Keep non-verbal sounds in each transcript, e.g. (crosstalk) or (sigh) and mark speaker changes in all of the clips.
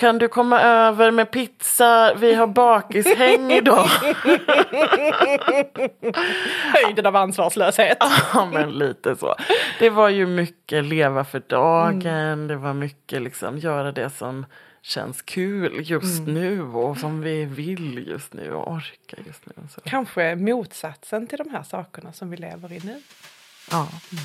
Speaker 1: kan du komma över med pizza, vi har bakishäng idag. (laughs)
Speaker 2: Höjden av ansvarslöshet.
Speaker 1: ja men lite så. Det var ju mycket leva för dagen, mm. det var mycket liksom göra det som känns kul just mm. nu och som vi vill just nu och orkar just nu. Så.
Speaker 2: Kanske motsatsen till de här sakerna som vi lever i nu.
Speaker 1: Ja. Mm.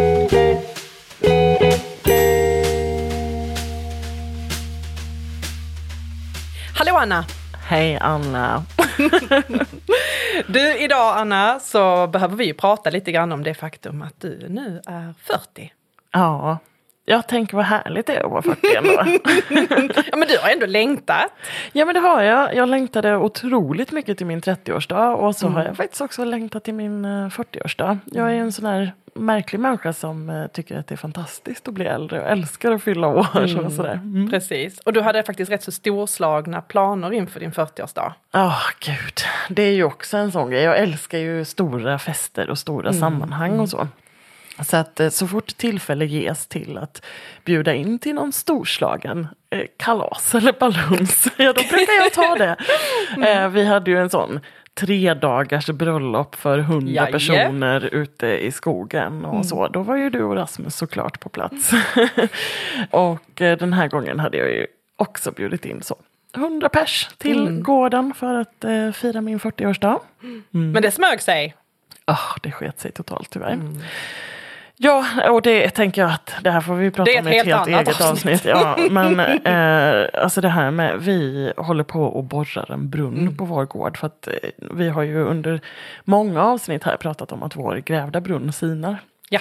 Speaker 2: Hallå Anna!
Speaker 1: Hej Anna! (laughs)
Speaker 2: du, idag Anna så behöver vi prata lite grann om det faktum att du nu är 40.
Speaker 1: Ja, jag tänker vad härligt det är att vara 40 ändå. (laughs)
Speaker 2: ja men du har ändå längtat.
Speaker 1: Ja men det har jag. Jag längtade otroligt mycket till min 30-årsdag och så mm. har jag faktiskt också längtat till min 40-årsdag. Eh, jag är en sån här märklig människa som eh, tycker att det är fantastiskt att bli äldre och älskar att fylla år. Mm. Och sådär.
Speaker 2: Mm. Precis, och du hade faktiskt rätt så storslagna planer inför din 40-årsdag.
Speaker 1: Ja, oh, gud. Det är ju också en sån grej. Jag älskar ju stora fester och stora mm. sammanhang och så. Så att eh, så fort tillfälle ges till att bjuda in till någon storslagen eh, kalas eller baluns, ja då brukar jag ta det. Mm. Eh, vi hade ju en sån tre dagars bröllop för hundra Jaje. personer ute i skogen och mm. så. Då var ju du och Rasmus såklart på plats. (laughs) och eh, den här gången hade jag ju också bjudit in så 100 pers till mm. gården för att eh, fira min 40-årsdag.
Speaker 2: Mm. Men det smög sig?
Speaker 1: Oh, det sket sig totalt tyvärr. Ja, och det tänker jag att det här får vi prata om i ett helt, helt eget avsnitt. Ja, men eh, alltså det här med, vi håller på och borrar en brunn mm. på vår gård. För att eh, vi har ju under många avsnitt här pratat om att vår grävda brunn sinar.
Speaker 2: Ja.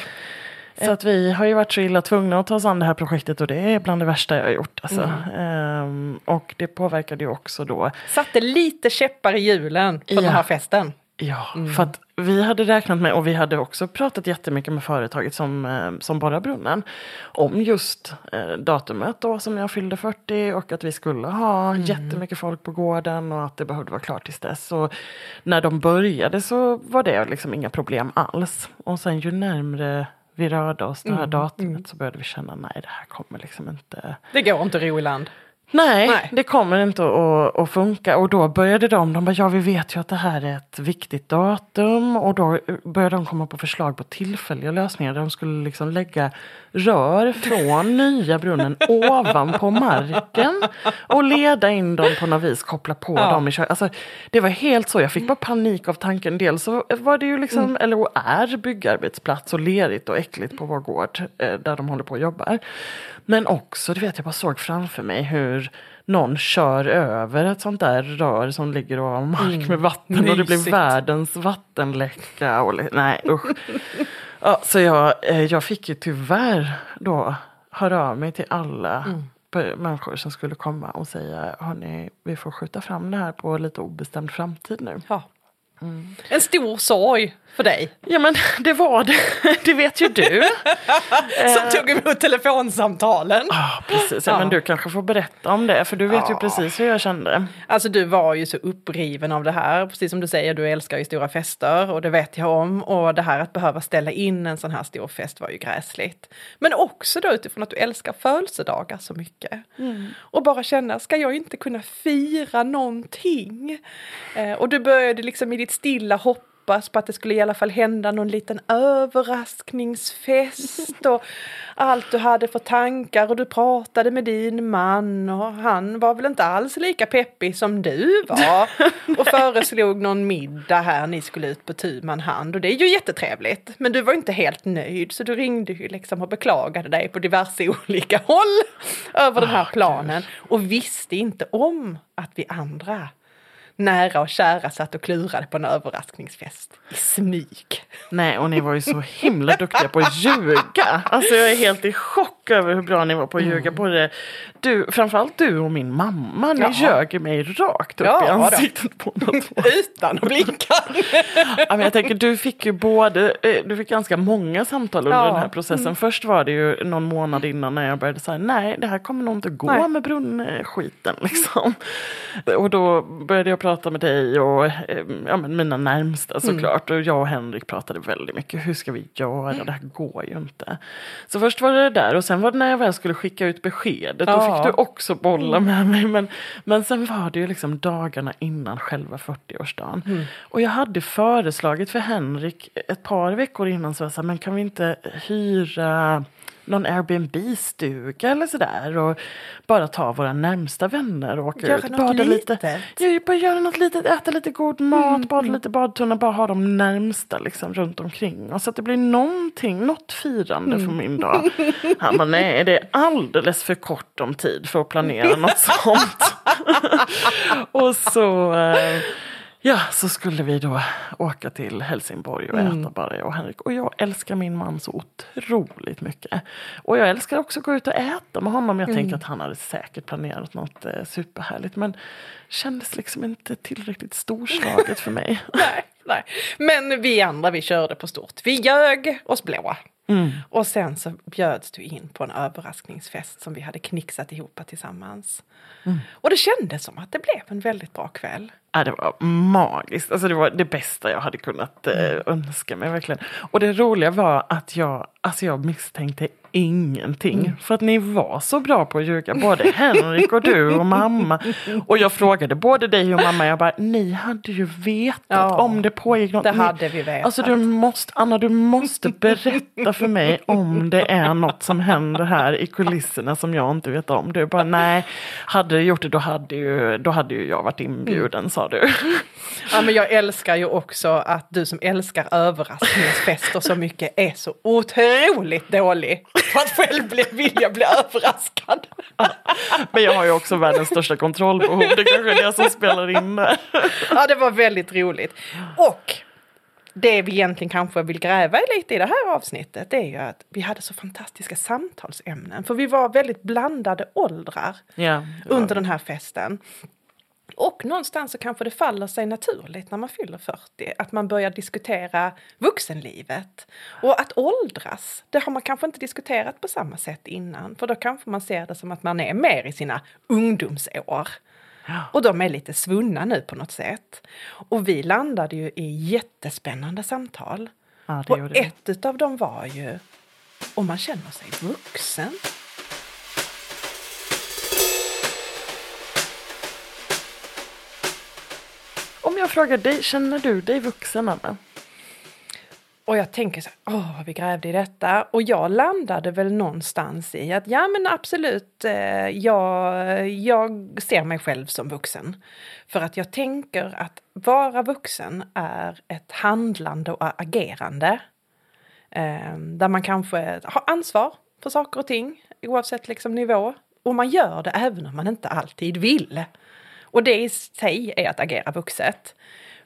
Speaker 1: Så att vi har ju varit så illa tvungna att ta oss an det här projektet och det är bland det värsta jag har gjort. Alltså. Mm. Um, och det påverkade ju också då.
Speaker 2: Satte lite käppar i hjulen på ja. den här festen.
Speaker 1: Ja, mm. för att vi hade räknat med, och vi hade också pratat jättemycket med företaget som, eh, som borrar brunnen. Om just eh, datumet då som jag fyllde 40 och att vi skulle ha mm. jättemycket folk på gården och att det behövde vara klart tills dess. Och när de började så var det liksom inga problem alls. Och sen ju närmre vi rörde oss det här mm. datumet mm. så började vi känna nej det här kommer liksom inte.
Speaker 2: Det går inte ro i land.
Speaker 1: Nej, Nej, det kommer inte att, att funka. Och då började de, de bara, ja vi vet ju att det här är ett viktigt datum. Och då började de komma på förslag på tillfälliga lösningar. Där de skulle liksom lägga rör från nya brunnen (laughs) ovanpå marken. Och leda in dem på något vis, koppla på ja. dem i kör. Alltså, Det var helt så, jag fick bara panik av tanken. Dels så var det ju liksom, mm. eller är byggarbetsplats och lerigt och äckligt på vår gård. Eh, där de håller på och jobbar. Men också, du vet jag bara såg framför mig hur någon kör över ett sånt där rör som ligger ovan mark mm. med vatten Mysigt. och det blir världens vattenläcka. Och, nej usch. ja, så jag, eh, jag fick ju tyvärr då höra av mig till alla mm. människor som skulle komma och säga hörni, vi får skjuta fram det här på lite obestämd framtid nu.
Speaker 2: Ja. Mm. En stor sorg för dig.
Speaker 1: Ja men det var det, (laughs) det vet ju du. (laughs)
Speaker 2: Som eh. tog emot telefonsamtalen.
Speaker 1: Ah, precis, ja, men du kanske får berätta om det för du vet ja. ju precis hur jag kände.
Speaker 2: Alltså du var ju så uppriven av det här, precis som du säger, du älskar ju stora fester och det vet jag om. Och det här att behöva ställa in en sån här stor fest var ju gräsligt. Men också då utifrån att du älskar födelsedagar så mycket. Mm. Och bara känna, ska jag inte kunna fira någonting? Eh, och du började liksom i ditt stilla hopp hoppas på att det skulle i alla fall hända någon liten överraskningsfest och allt du hade för tankar och du pratade med din man och han var väl inte alls lika peppig som du var och föreslog någon middag här, ni skulle ut på tu man hand och det är ju jättetrevligt. Men du var inte helt nöjd så du ringde ju liksom och beklagade dig på diverse (laughs) olika håll över den här planen och visste inte om att vi andra nära och kära satt och klurade på en överraskningsfest i smyg.
Speaker 1: Nej, och ni var ju så himla duktiga på att ljuga. Alltså jag är helt i chock över hur bra ni var på att ljuga. Både du, framförallt du och min mamma, ni
Speaker 2: Ja.
Speaker 1: ljög mig rakt upp
Speaker 2: Ja,
Speaker 1: i ansiktet på något
Speaker 2: Utan att blinka.
Speaker 1: Ja, men jag tänker, du fick ju både, eh, du fick ganska många samtal under
Speaker 2: Ja.
Speaker 1: den här processen. Först var det ju någon månad innan när jag började säga nej, det här kommer nog inte gå
Speaker 2: Nej.
Speaker 1: med brunnskiten. Liksom. Och då började jag prata med dig och eh, ja, men mina närmsta såklart. Och jag och Henrik pratade väldigt mycket, hur ska vi göra, det här går ju inte. Så först var det där och sen var det när jag väl skulle skicka ut beskedet,
Speaker 2: Ja.
Speaker 1: Fick du också bolla med mig. Men, men sen var det ju liksom dagarna innan själva 40-årsdagen. Och jag hade föreslagit för Henrik ett par veckor innan, så jag här, men kan vi inte hyra någon Airbnb-stuga eller sådär och bara ta våra närmsta vänner och åka
Speaker 2: Göra
Speaker 1: ut. Bada lite.
Speaker 2: litet.
Speaker 1: Ja, bara göra något litet, äta lite god mat, bada lite badtunna, bara ha de närmsta liksom runt omkring. Och så att det blir någonting, något firande för min dag. Han bara, nej det är alldeles för kort om tid för att planera något (laughs) sånt. (laughs) och så eh, Ja, så skulle vi då åka till Helsingborg och äta bara jag och Henrik. Och jag älskar min man så otroligt mycket. Och jag älskar också att gå ut och äta med honom. Jag tänker att han hade säkert planerat något eh, superhärligt. Men kändes liksom inte tillräckligt storslaget för mig. (laughs)
Speaker 2: nej, nej. Men vi andra vi körde på stort. Vi ljög oss blå. Och sen så bjöds du in på en överraskningsfest som vi hade knixat ihop tillsammans. Och det kändes som att det blev en väldigt bra kväll.
Speaker 1: Ja, det var magiskt. Alltså det var det bästa jag hade kunnat eh, önska mig verkligen. Och det roliga var att jag, alltså jag misstänkte ingenting. För att ni var så bra på att ljuga, både Henrik och du och mamma. Och jag frågade både dig och mamma, jag bara, ni hade ju vetat
Speaker 2: Ja,
Speaker 1: om det pågick något.
Speaker 2: det hade vi vetat.
Speaker 1: Alltså du måste, Anna, du måste berätta för mig om det är något som händer här i kulisserna som jag inte vet om. Du bara, nej, hade du gjort det då hade ju, då hade ju jag varit inbjuden, sa du.
Speaker 2: Ja, men jag älskar ju också att du som älskar överraskningsfester så mycket är så otroligt dålig på att själv bli, vilja bli överraskad.
Speaker 1: Men jag har ju också världens största kontrollbehov. Det kanske är det som spelar in där.
Speaker 2: Ja, det var väldigt roligt. Och det vi egentligen kanske vill gräva i lite i det här avsnittet det är ju att vi hade så fantastiska samtalsämnen. För vi var väldigt blandade åldrar
Speaker 1: Ja,
Speaker 2: under den här festen. Och någonstans så kanske det faller sig naturligt när man fyller 40 att man börjar diskutera vuxenlivet. Och att åldras, det har man kanske inte diskuterat på samma sätt innan. För då kanske man ser det som att man är mer i sina ungdomsår. Och de är lite svunna nu på något sätt. Och vi landade ju i jättespännande samtal.
Speaker 1: ja
Speaker 2: Och ett av dem var ju om man känner sig vuxen.
Speaker 1: Jag frågar dig, känner du dig vuxen Anna?
Speaker 2: Och jag tänker så här, åh, vi grävde i detta. Och jag landade väl någonstans i att ja men absolut, eh, jag, jag ser mig själv som vuxen. För att jag tänker att vara vuxen är ett handlande och agerande. Eh, där man kanske har ansvar för saker och ting, oavsett liksom nivå. Och man gör det även om man inte alltid vill. Och det i sig är att agera vuxet.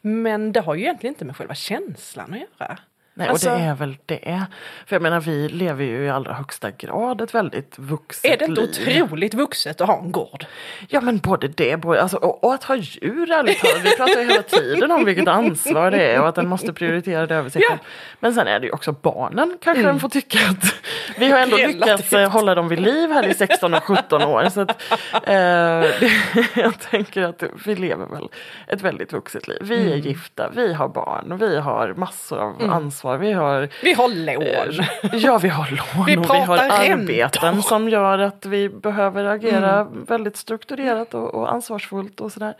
Speaker 2: Men det har ju egentligen inte med själva känslan att göra.
Speaker 1: Nej,
Speaker 2: Alltså-
Speaker 1: och det är väl det. För jag menar, vi lever ju i allra högsta grad ett väldigt vuxet
Speaker 2: Är det inte
Speaker 1: liv.
Speaker 2: otroligt vuxet att ha en gård?
Speaker 1: Ja men både det både, alltså, och, och att ha djur ärligt talat. Vi pratar ju hela tiden om vilket ansvar det är och att den måste prioritera det över sig
Speaker 2: Ja.
Speaker 1: Men sen är det ju också barnen kanske den får tycka att vi har ändå
Speaker 2: Relativt.
Speaker 1: lyckats eh, hålla dem vid liv här i 16 och 17 år. Så att, eh, det, (laughs) jag tänker att vi lever väl ett väldigt vuxet liv. Vi är gifta, vi har barn, vi har massor av ansvar. Vi har
Speaker 2: Vi har lån.
Speaker 1: Ja, vi har lån
Speaker 2: Vi
Speaker 1: och vi har arbeten
Speaker 2: räntor.
Speaker 1: som gör att vi behöver agera
Speaker 2: Mm.
Speaker 1: väldigt strukturerat och, och ansvarsfullt och sådär.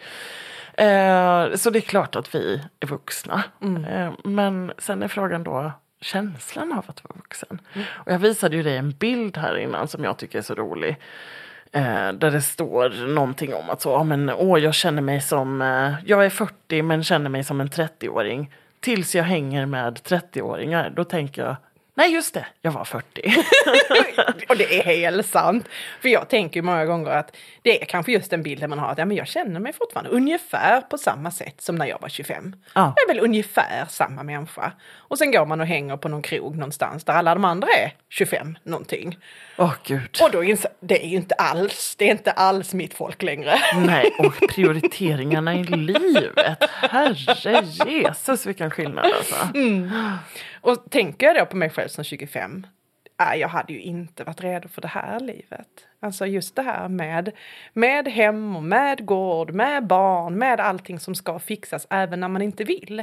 Speaker 1: Eh, så det är klart att vi är vuxna.
Speaker 2: Mm.
Speaker 1: Eh, men sen är frågan då känslan av att vara vuxen.
Speaker 2: Mm.
Speaker 1: Och jag visade ju dig en bild här innan som jag tycker är så rolig. Eh, där det står någonting om att så, ja, men, åh, jag känner mig som, eh, jag är 40 men känner mig som en 30-åring. Tills jag hänger med 30-åringar, då tänker jag, Nej just det, jag var 40. (laughs)
Speaker 2: och det är helt sant. För jag tänker många gånger att det är kanske just den bilden man har att ja, men jag känner mig fortfarande ungefär på samma sätt som när jag var 25.
Speaker 1: Ja.
Speaker 2: Jag är väl ungefär samma människa. Och sen går man och hänger på någon krog någonstans där alla de andra är 25 någonting.
Speaker 1: Åh gud.
Speaker 2: Och då inser det är ju inte alls, det är inte alls mitt folk längre.
Speaker 1: Nej, och (laughs) prioriteringarna i livet. Herre Jesus vilken skillnad alltså.
Speaker 2: Och tänker jag då på mig själv som 25, äh, jag hade ju inte varit redo för det här livet. Alltså just det här med, med hem och med gård, med barn, med allting som ska fixas även när man inte vill.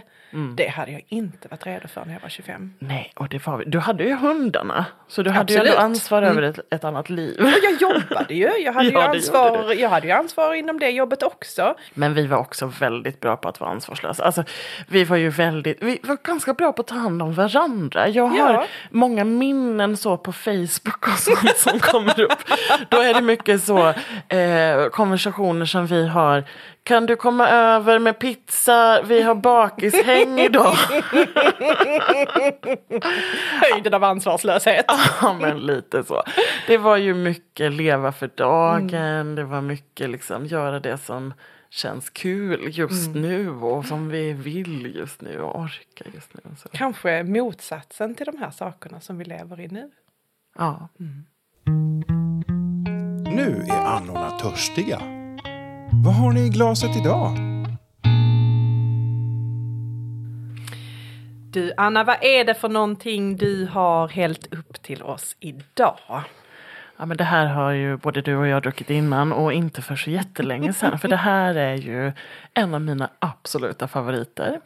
Speaker 2: Det hade jag inte varit redo för när jag var 25.
Speaker 1: Nej, och det var vi. Du hade ju hundarna. Så du hade ju
Speaker 2: Absolut.
Speaker 1: ansvar över ett, ett annat liv.
Speaker 2: Och jag jobbade ju, jag hade, (laughs)
Speaker 1: Ja,
Speaker 2: ju ansvar, jag hade ju ansvar inom det jobbet också.
Speaker 1: Men vi var också väldigt bra på att vara ansvarslösa. Alltså, vi var ju väldigt, vi var ganska bra på att ta hand om varandra. Jag har
Speaker 2: Ja.
Speaker 1: många minnen så på Facebook och sånt som kommer upp. Då är det mycket så eh, konversationer som vi har. Kan du komma över med pizza? Vi har bakishäng idag.
Speaker 2: Höjden av ansvarslöshet.
Speaker 1: Ja, men lite så. Det var ju mycket leva för dagen. Det var mycket liksom göra det som känns kul just nu och som vi vill just nu och orkar just nu. Så.
Speaker 2: Kanske motsatsen till de här sakerna som vi lever i nu.
Speaker 1: Ja.
Speaker 3: Nu är annorna törstiga. Vad har ni i glaset idag?
Speaker 2: Du Anna, vad är det för någonting du har hällt upp till oss idag?
Speaker 1: ja, men det här har ju både du och jag druckit innan och inte för så jättelänge sedan. För det här är ju en av mina absoluta favoriter.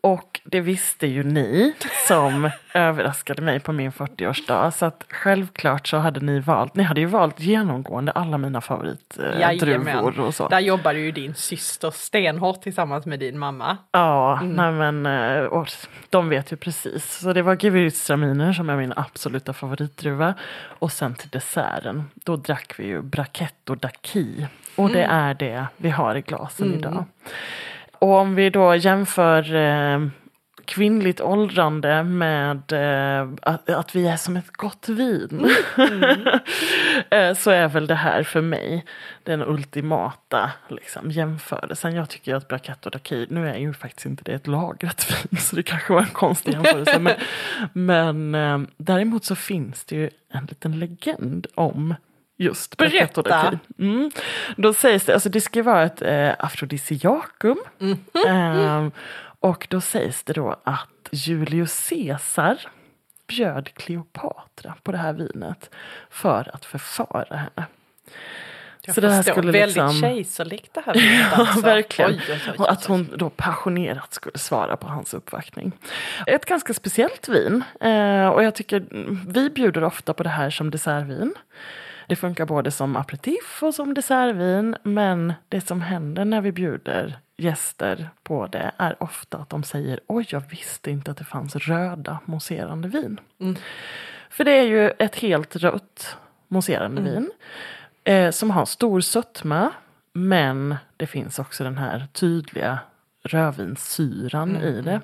Speaker 1: Och det visste ju ni som (laughs) överraskade mig på min 40-årsdag. Så att självklart så hade ni valt, ni hade ju valt genomgående alla mina favoritdruvor och så.
Speaker 2: Där jobbade ju din syster stenhårt tillsammans med din mamma.
Speaker 1: Ja, nej men eh, och de vet ju precis. Så det var gewürztraminer som är min absoluta favoritdruva. Och sen till desserten, då drack vi ju Brachetto d'Aqui. Och det är det vi har i glasen idag. Och om vi då jämför eh, kvinnligt åldrande med eh, att, att vi är som ett gott vin. (laughs) eh, så är väl det här för mig den ultimata liksom, jämförelsen. Jag tycker att Brachetto d'Aqui, nu är ju faktiskt inte det ett lagrat vin (laughs) så det kanske var en konstig jämförelse. men (laughs) men eh, däremot så finns det ju en liten legend om just
Speaker 2: Berätta.
Speaker 1: d'Aqui. Mm. Då sägs det, alltså det ska vara ett eh, afrodisiakum. Ehm, och då sägs det då att Julius Caesar bjöd Kleopatra på det här vinet för att förfara henne.
Speaker 2: Jag
Speaker 1: Så det här skulle
Speaker 2: Väldigt
Speaker 1: liksom-
Speaker 2: kejsarligt det här vinet, (laughs) alltså.
Speaker 1: verkligen.
Speaker 2: Oj, oj, oj,
Speaker 1: Och att hon då passionerat skulle svara på hans uppvaktning. Ett ganska speciellt vin. Eh, och jag tycker mm, vi bjuder ofta på det här som dessertvin. Det funkar både som aperitif och som dessertvin. Men det som händer när vi bjuder gäster på det är ofta att de säger oj, jag visste inte att det fanns röda mousserande vin. För det är ju ett helt rött mousserande vin. Eh, som har stor sötma. Men det finns också den här tydliga rödvinssyran i det.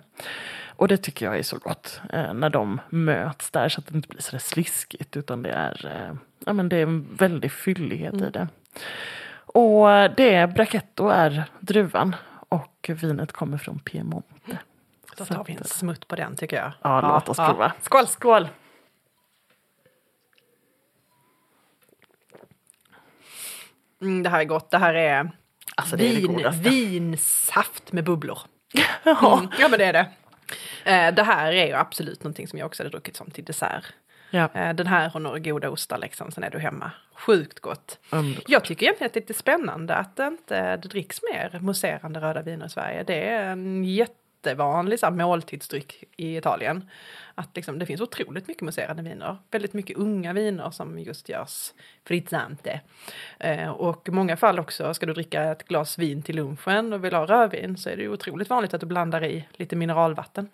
Speaker 1: Och det tycker jag är så gott. Eh, när de möts där så att det inte blir så där sliskigt. Utan det är, eh, ja, men det är en väldig fyllighet i det. Och det Brachetto är druvan. Och vinet kommer från Piemonte.
Speaker 2: Då tar vi en smutt på den tycker jag.
Speaker 1: Ja, låt oss prova.
Speaker 2: Skål, skål! Mm, det här är gott. Det här är,
Speaker 1: Alltså, det är det
Speaker 2: vin, vinsaft med bubblor.
Speaker 1: Ja. (laughs)
Speaker 2: Mm, ja, men det är det. Eh, det här är ju absolut någonting som jag också hade druckit som till dessert.
Speaker 1: Ja.
Speaker 2: Eh, den här och några goda ostar liksom, sen är du hemma. Sjukt gott.
Speaker 1: Underbart.
Speaker 2: Jag tycker egentligen att det är lite spännande att det inte det dricks mer mousserande röda viner i Sverige. Det är en jättevanlig så här, måltidsdryck i Italien. Att liksom, det finns otroligt mycket mousserande viner. Väldigt mycket unga viner som just görs frizzante. Eh, och i många fall också, ska du dricka ett glas vin till lunchen och vill ha rödvin så är det ju otroligt vanligt att du blandar i lite mineralvatten.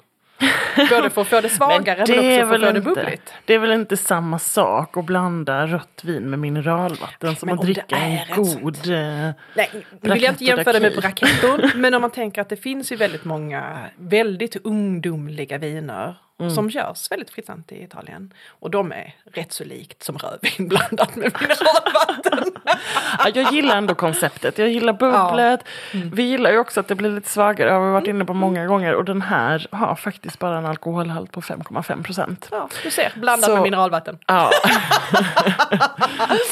Speaker 2: Både för att få det svagare men,
Speaker 1: är
Speaker 2: också för att få det bubbligt.
Speaker 1: Det är väl inte samma sak att blanda rött vin med mineralvatten som
Speaker 2: men
Speaker 1: att
Speaker 2: det
Speaker 1: dricka en god... eh,
Speaker 2: Nej, nu vill jag inte jämföra det med
Speaker 1: d'Aqui.
Speaker 2: Brachetto, men om man tänker att det finns ju väldigt många väldigt ungdomliga viner som görs väldigt fritsamt i Italien. Och de är rätt så likt som rödvin (laughs) blandat med mineralvatten.
Speaker 1: Ja, jag gillar ändå konceptet. Jag gillar bubblet. Vi gillar ju också att det blir lite svagare. Det har vi varit inne på många gånger. Och den här har faktiskt bara en alkoholhalt på 5,5 procent.
Speaker 2: Ja, du ser, blandat
Speaker 1: Så-
Speaker 2: med mineralvatten.
Speaker 1: Ja.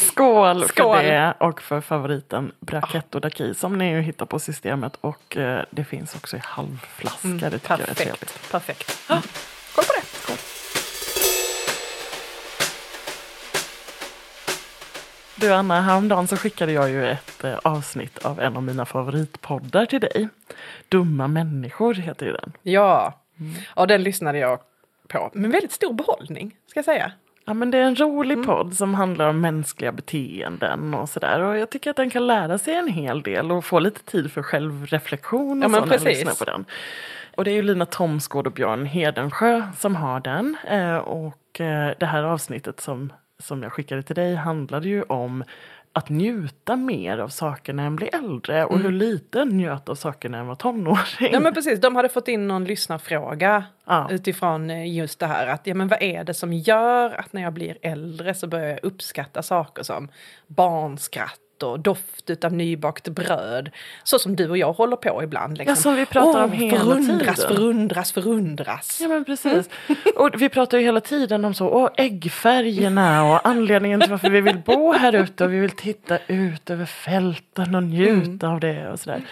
Speaker 1: Skål, (laughs)
Speaker 2: Skål.
Speaker 1: för det och för favoriten Brachetto d'Acqui som ni ju hittar på systemet. Och eh, det finns också i halvflaska. det tycker jag är trevligt.
Speaker 2: Perfekt. Perfekt. Ja, Skål på det.
Speaker 1: Du Anna, häromdagen så skickade jag ju ett eh, avsnitt av en av mina favoritpoddar till dig. Dumma människor heter ju den.
Speaker 2: Ja, och den lyssnade jag på med väldigt stor behållning, ska jag säga.
Speaker 1: Ja men det är en rolig
Speaker 2: Mm.
Speaker 1: podd som handlar om mänskliga beteenden och sådär. Och jag tycker att den kan lära sig en hel del och få lite tid för självreflektion och
Speaker 2: Ja,
Speaker 1: så när lyssnar på den. Och det är ju Lina Thomsgård och Björn Hedensjö som har den. Eh, och eh, det här avsnittet som, som jag skickade till dig handlade ju om att njuta mer av saker när en blir äldre och hur lite en njöt av saker när en var tonåring.
Speaker 2: Mm. Ja men precis, de hade fått in någon lyssnarfråga
Speaker 1: Ja.
Speaker 2: utifrån eh, just det här att ja men vad är det som gör att när jag blir äldre så börjar jag uppskatta saker som barnskratt och doft utav nybakt bröd. Så som du och jag håller på ibland. Liksom.
Speaker 1: Ja, som vi pratar om
Speaker 2: Åh,
Speaker 1: hela
Speaker 2: förundras,
Speaker 1: tiden.
Speaker 2: förundras, förundras.
Speaker 1: Ja men precis. Och vi pratar ju hela tiden om så, åh, äggfärgerna och anledningen till varför vi vill bo här ute och vi vill titta ut över fälten och njuta av det och sådär.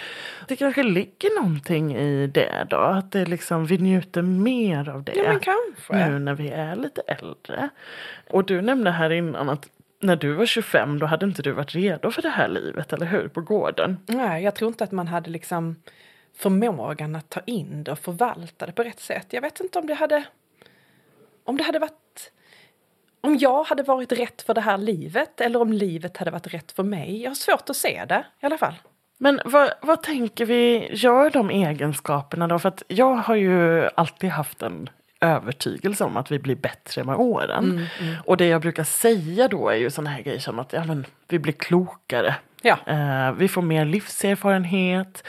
Speaker 1: Det kanske ligger någonting i det då, att det liksom, vi njuter mer av det.
Speaker 2: Ja men kanske.
Speaker 1: Nu när vi är lite äldre. Och du nämnde här innan att när du var 25 då hade inte du varit redo för det här livet, eller hur? På gården.
Speaker 2: Nej, jag tror inte att man hade liksom förmågan att ta in det och förvalta det på rätt sätt. Jag vet inte om det hade... Om det hade varit... Om jag hade varit rätt för det här livet eller om livet hade varit rätt för mig. Jag har svårt att se det i alla fall.
Speaker 1: Men vad, vad tänker vi gör de egenskaperna då? För att jag har ju alltid haft en övertygelse om att vi blir bättre med åren. Och det jag brukar säga då är ju sådana här grejer som att ja, men, vi blir klokare.
Speaker 2: Ja.
Speaker 1: Eh, vi får mer livserfarenhet.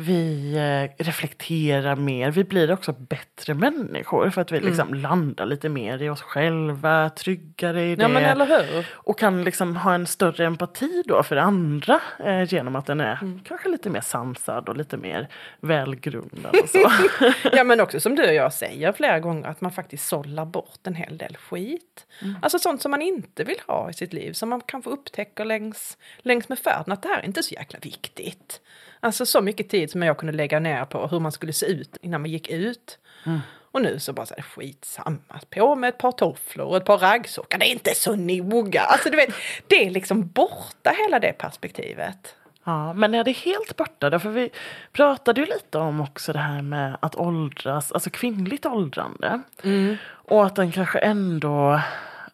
Speaker 1: Vi eh, reflekterar mer. Vi blir också bättre människor för att vi liksom landar lite mer i oss själva, tryggare i det.
Speaker 2: Ja men eller hur?
Speaker 1: Och kan liksom ha en större empati då för andra eh, genom att den är kanske lite mer sansad och lite mer välgrundad och så. (laughs)
Speaker 2: Ja men också som du och jag säger flera gånger att man faktiskt sållar bort en hel del skit. Alltså sånt som man inte vill ha i sitt liv som man kanske upptäcker längs, längs med färden att det här är inte så jäkla viktigt. Alltså så mycket tid som jag kunde lägga ner på hur man skulle se ut innan man gick ut. Och nu så bara så här, skitsamma, på med ett par tofflor och ett par raggsockar, det är inte så noga. Alltså du vet, det är liksom borta hela det perspektivet.
Speaker 1: Ja, men är det helt borta? Därför vi pratade ju lite om också det här med att åldras, alltså kvinnligt åldrande. Och att den kanske ändå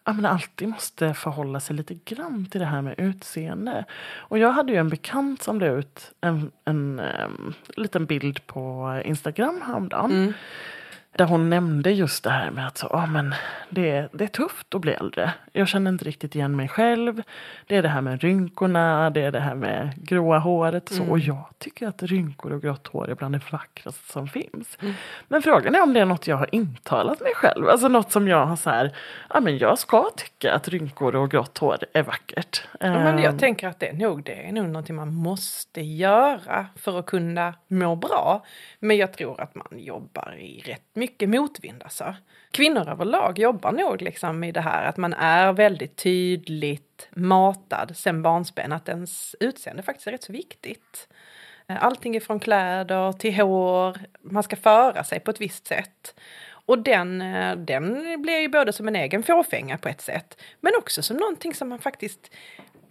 Speaker 1: ja, men alltid måste förhålla sig lite grann till det här med utseende. Och jag hade ju en bekant som la ut en, en en, liten bild på Instagram häromdagen. Mm. Där hon nämnde just det här med att så, ah, men det, det är tufft att bli äldre. Jag känner inte riktigt igen mig själv. Det är det här med rynkorna, det är det här med gråa håret. Så. och jag tycker att rynkor och grått hår är bland det vackraste som finns. Men frågan är om det är något jag har intalat mig själv. Alltså något som jag har så här, ja men jag ska tycka att rynkor och grått hår är vackert.
Speaker 2: Ja, men
Speaker 1: Ehm,
Speaker 2: jag tänker att det är nog det är nog någonting man måste göra för att kunna må bra. Men jag tror att man jobbar i rätt mycket mycket motvind alltså. Kvinnor överlag jobbar nog liksom i det här att man är väldigt tydligt matad sen barnsben att ens utseende faktiskt är rätt så viktigt. Eh, allting ifrån kläder till hår, man ska föra sig på ett visst sätt. Och den, eh, den blir ju både som en egen fåfänga på ett sätt, men också som någonting som man faktiskt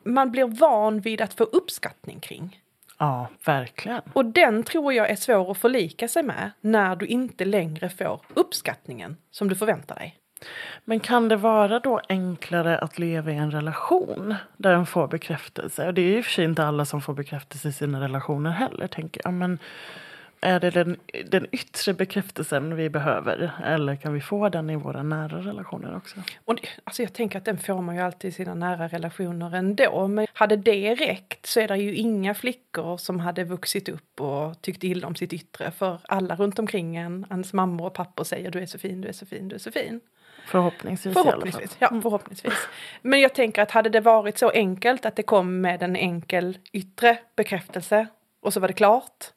Speaker 2: man blir van vid att få uppskattning kring.
Speaker 1: Ja, verkligen.
Speaker 2: Och den tror jag är svår att förlika sig med när du inte längre får uppskattningen som du förväntar dig.
Speaker 1: Men kan det vara då enklare att leva i en relation där en får bekräftelse? Och det är ju i och för sig inte alla som får bekräftelse i sina relationer heller. Tänker jag. Men är det den, den yttre bekräftelsen vi behöver? Eller kan vi få den i våra nära relationer också?
Speaker 2: Och det, alltså jag tänker att den får man ju alltid i sina nära relationer ändå. Men hade det räckt så är det ju inga flickor som hade vuxit upp och tyckt illa om sitt yttre. För alla runt omkring en, ens mammor och pappor säger du är så fin, du är så fin, du är så fin.
Speaker 1: Förhoppningsvis,
Speaker 2: förhoppningsvis. Ja, förhoppningsvis. Men jag tänker att hade det varit så enkelt att det kom med en enkel yttre bekräftelse och så var det klart.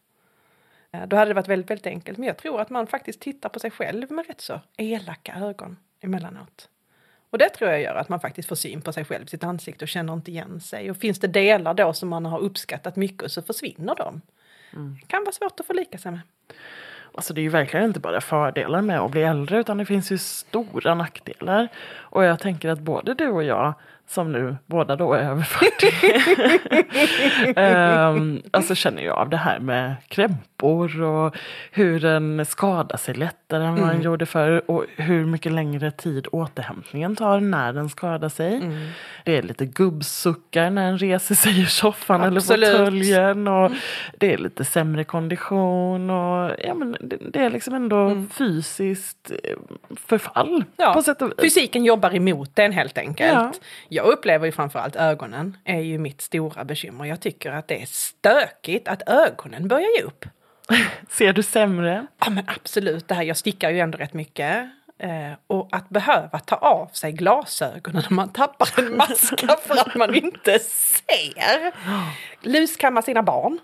Speaker 2: Eh, Då hade det varit väldigt, väldigt enkelt. Men jag tror att man faktiskt tittar på sig själv med rätt så elaka ögon emellanåt. Och det tror jag gör att man faktiskt får syn på sig själv, sitt ansikte och känner inte igen sig. Och finns det delar då som man har uppskattat mycket så försvinner de. Det kan vara svårt att förlika sig med.
Speaker 1: Alltså det är ju verkligen inte bara fördelar med att bli äldre utan det finns ju stora nackdelar. Och jag tänker att både du och jag som nu båda då är över 40. um, (laughs) alltså känner jag av det här med krämpor och hur den skadar sig lättare än vad den gjorde förr och hur mycket längre tid återhämtningen tar när den skadar sig. Det är lite gubbsuckar när den reser sig ur soffan eller
Speaker 2: Absolut.
Speaker 1: fåtöljen och det är lite sämre kondition och ja, men det, det är liksom ändå fysiskt eh, förfall
Speaker 2: Ja,
Speaker 1: på sätt och vis.
Speaker 2: Fysiken jobbar emot den helt enkelt.
Speaker 1: Ja.
Speaker 2: Jag upplever ju framförallt ögonen är ju mitt stora bekymmer. Jag tycker att det är stökigt att ögonen börjar ge upp. (laughs)
Speaker 1: Ser du sämre?
Speaker 2: Ja men absolut, det här, jag stickar ju ändå rätt mycket. Eh, och att behöva ta av sig glasögonen när man tappar en maska för att man inte ser. (gasps) Luskamma sina barn.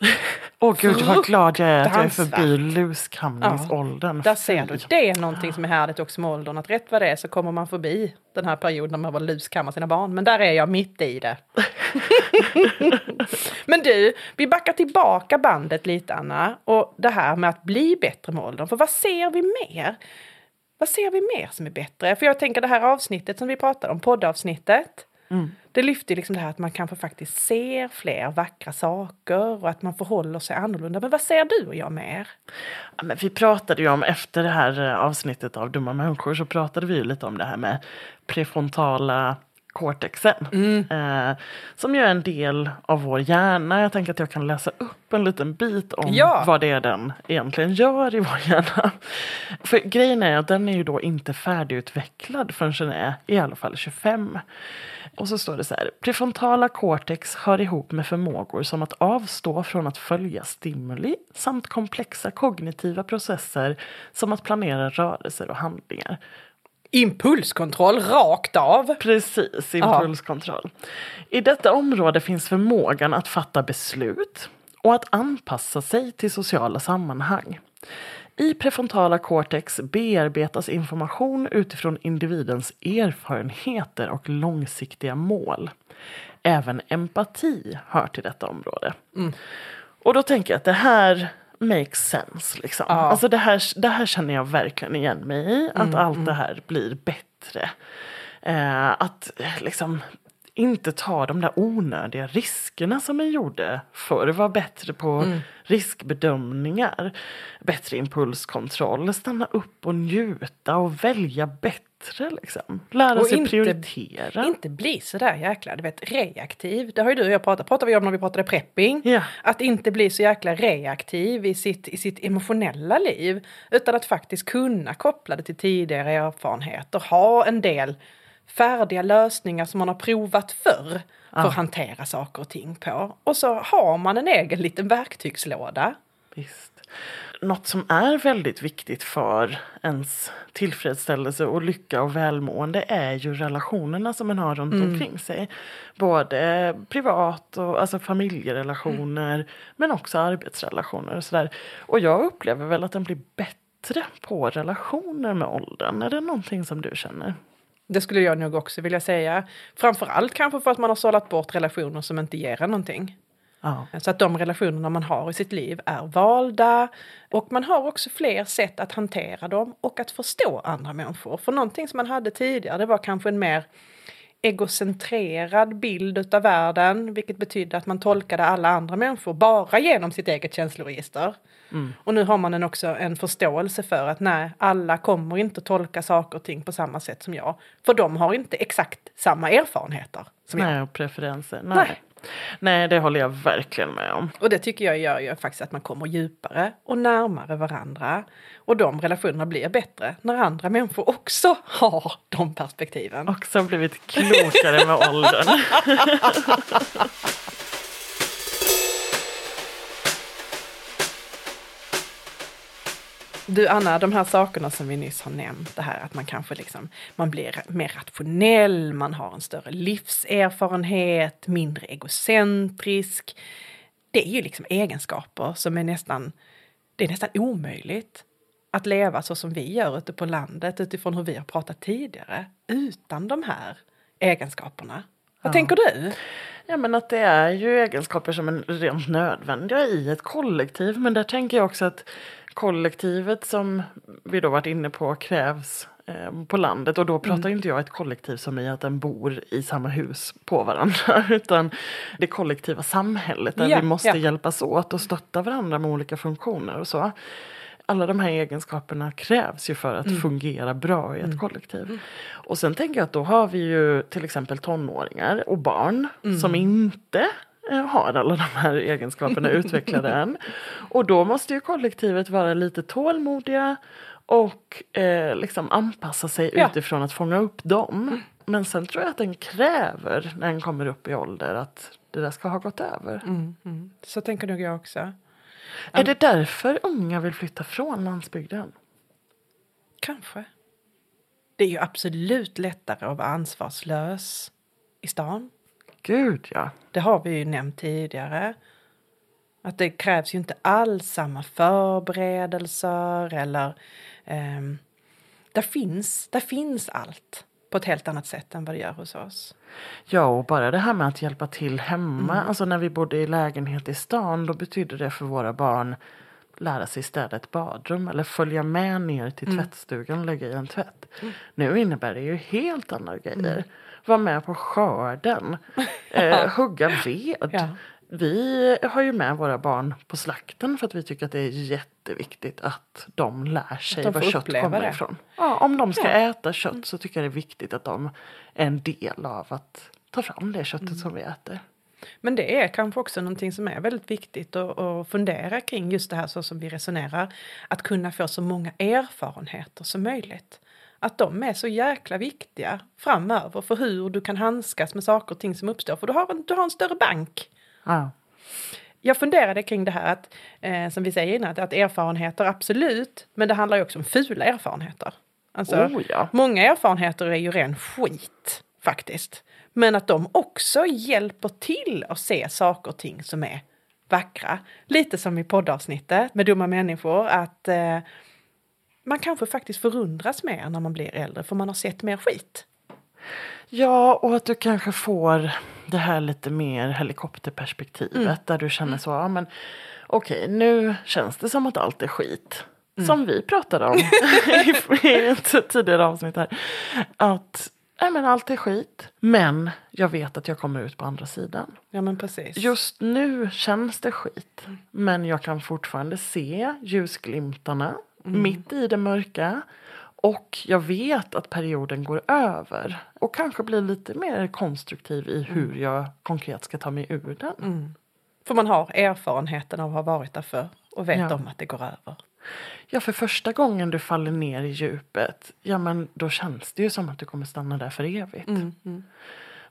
Speaker 2: (laughs)
Speaker 1: Åh gud vad glad jag är att jag är förbi luskamningsåldern.
Speaker 2: Där ser du, det är någonting som är härligt också med åldern. Att rätt vad det är så kommer man förbi den här perioden när man var luskammar sina barn. Men där är jag mitt i det. (laughs) Men du, vi backar tillbaka bandet lite Anna. Och det här med att bli bättre med åldern. För vad ser vi mer? Vad ser vi mer som är bättre? För jag tänker det här avsnittet som vi pratade om, poddavsnittet. Det lyfter liksom det här att man kanske faktiskt ser fler vackra saker och att man förhåller sig annorlunda. Men vad ser du och jag mer?
Speaker 1: Ja, men vi pratade ju om, efter det här eh, avsnittet av Dumma människor, så pratade vi ju lite om det här med prefrontala cortexen. Eh, som ju är en del av vår hjärna. Jag tänker att jag kan läsa upp en liten bit om
Speaker 2: Ja.
Speaker 1: vad det är den egentligen gör i vår hjärna. För grejen är att den är ju då inte färdigutvecklad förrän den är i alla fall 25. Och så står det så här. Prefrontala cortex hör ihop med förmågor som att avstå från att följa stimuli samt komplexa kognitiva processer som att planera rörelser och handlingar.
Speaker 2: Impulskontroll rakt av.
Speaker 1: Precis, impulskontroll. I detta område finns förmågan att fatta beslut och att anpassa sig till sociala sammanhang. I prefrontala cortex bearbetas information utifrån individens erfarenheter och långsiktiga mål. Även empati hör till detta område. Och då tänker jag att det här makes sense. Liksom.
Speaker 2: Ja.
Speaker 1: Alltså det, här, det här känner jag verkligen igen mig i. Att allt det här blir bättre. Eh, att liksom inte ta de där onödiga riskerna som man gjorde förr. Var bättre på riskbedömningar. Bättre impulskontroll. Stanna upp och njuta och välja bättre. Liksom. Lära
Speaker 2: Och
Speaker 1: sig
Speaker 2: inte-
Speaker 1: prioritera.
Speaker 2: Inte bli så där jäkla du vet, reaktiv. Det har ju du och jag pratat pratade vi om när vi pratade prepping.
Speaker 1: Ja.
Speaker 2: Att inte bli så jäkla reaktiv i sitt, i sitt emotionella liv. Utan att faktiskt kunna koppla det till tidigare erfarenheter. Ha en del färdiga lösningar som man har provat förr. För att hantera saker och ting på. Och så har man en egen liten verktygslåda.
Speaker 1: Visst. Något som är väldigt viktigt för ens tillfredsställelse och lycka och välmående är ju relationerna som man har runt omkring sig. Både privat och alltså familjerelationer men också arbetsrelationer och sådär. Och jag upplever väl att den blir bättre på relationer med åldern. Är det någonting som du känner?
Speaker 2: Det skulle jag nog också vilja säga. Framförallt kanske för att man har sållat bort relationer som inte ger en någonting.
Speaker 1: Ja.
Speaker 2: Så att de relationerna man har i sitt liv är valda och man har också fler sätt att hantera dem och att förstå andra människor. För någonting som man hade tidigare det var kanske en mer egocentrerad bild utav världen vilket betydde att man tolkade alla andra människor bara genom sitt eget känsloregister. Och nu har man en också en förståelse för att nej, alla kommer inte att tolka saker och ting på samma sätt som jag. För de har inte exakt samma erfarenheter som jag.
Speaker 1: Nej, och preferenser. Nej.
Speaker 2: Nej.
Speaker 1: Nej, det håller jag verkligen med om.
Speaker 2: Och det tycker jag gör ju faktiskt att man kommer djupare och närmare varandra. Och de relationerna blir bättre när andra människor också har de perspektiven.
Speaker 1: Också blivit klokare med åldern. (laughs)
Speaker 2: Du Anna, de här sakerna som vi nyss har nämnt, det här att man kanske liksom, man blir mer rationell, man har en större livserfarenhet, mindre egocentrisk. Det är ju liksom egenskaper som är nästan, det är nästan omöjligt att leva så som vi gör ute på landet utifrån hur vi har pratat tidigare, utan de här egenskaperna. Vad
Speaker 1: Ja.
Speaker 2: tänker du?
Speaker 1: Ja men att det är ju egenskaper som är rent nödvändiga i ett kollektiv. Men där tänker jag också att kollektivet som vi då varit inne på krävs eh, på landet. Och då pratar inte jag ett kollektiv som i att den bor i samma hus på varandra. (laughs) Utan det kollektiva samhället där
Speaker 2: Ja,
Speaker 1: vi måste
Speaker 2: ja.
Speaker 1: hjälpas åt och stötta varandra med olika funktioner och så. Alla de här egenskaperna krävs ju för att fungera bra i ett kollektiv. Och sen tänker jag att då har vi ju till exempel tonåringar och barn som inte eh, har alla de här egenskaperna (laughs) utvecklade än. Och då måste ju kollektivet vara lite tålmodiga och eh, liksom anpassa sig
Speaker 2: Ja.
Speaker 1: utifrån att fånga upp dem. Men sen tror jag att den kräver när den kommer upp i ålder att det där ska ha gått över.
Speaker 2: Mm, Så tänker nog jag också.
Speaker 1: Är det därför unga vill flytta från landsbygden?
Speaker 2: Kanske. Det är ju absolut lättare att vara ansvarslös i stan.
Speaker 1: Gud ja.
Speaker 2: Det har vi ju nämnt tidigare. Att det krävs ju inte alls samma förberedelser eller... ehm, där, finns, där finns allt på ett helt annat sätt än vad det gör hos oss.
Speaker 1: Ja, och bara det här med att hjälpa till hemma.
Speaker 2: Mm.
Speaker 1: Alltså när vi bodde i lägenhet i stan, då betydde det för våra barn lära sig städa ett badrum eller följa med ner till
Speaker 2: Mm.
Speaker 1: tvättstugan och lägga i en tvätt. Nu innebär det ju helt andra grejer.
Speaker 2: Mm.
Speaker 1: Vara med på skörden, (laughs) eh, hugga ved.
Speaker 2: Ja.
Speaker 1: Vi har ju med våra barn på slakten för att vi tycker att det är jätteviktigt att de lär sig
Speaker 2: de
Speaker 1: var kött kommer
Speaker 2: det.
Speaker 1: ifrån. Ja, om de ska
Speaker 2: Ja. Mm.
Speaker 1: äta kött så tycker jag det är viktigt att de är en del av att ta fram det köttet
Speaker 2: Mm.
Speaker 1: som vi äter.
Speaker 2: Men det är kanske också någonting som är väldigt viktigt att, att fundera kring just det här så som vi resonerar. Att kunna få så många erfarenheter som möjligt. Att de är så jäkla viktiga framöver för hur du kan handskas med saker och ting som uppstår. För du har en, du har en större bank.
Speaker 1: Ja.
Speaker 2: Jag funderade kring det här att, eh, som vi säger innan, att, att erfarenheter absolut, men det handlar ju också om fula erfarenheter. Alltså,
Speaker 1: Oh, ja.
Speaker 2: Många erfarenheter är ju ren skit faktiskt. Men att de också hjälper till att se saker och ting som är vackra. Lite som i poddavsnittet med dumma människor, att eh, man kanske faktiskt förundras mer när man blir äldre för man har sett mer skit.
Speaker 1: ja, och att du kanske får det här lite mer helikopterperspektivet
Speaker 2: Mm.
Speaker 1: där du känner så, ja men okej nu känns det som att allt är skit.
Speaker 2: Mm.
Speaker 1: Som vi pratade om (laughs) i- ett tidigare avsnitt här. Att nej, men allt är skit, men jag vet att jag kommer ut på andra sidan.
Speaker 2: Ja men precis.
Speaker 1: Just nu känns det skit. Men jag kan fortfarande se ljusglimtarna mitt i det mörka. Och jag vet att perioden går över. Och kanske blir lite mer konstruktiv i hur jag konkret ska ta mig ur den.
Speaker 2: För man har erfarenheten av att ha varit där för och vet
Speaker 1: Ja.
Speaker 2: om att det går över.
Speaker 1: Ja, för första gången du faller ner i djupet, ja men då känns det ju som att du kommer stanna där för evigt.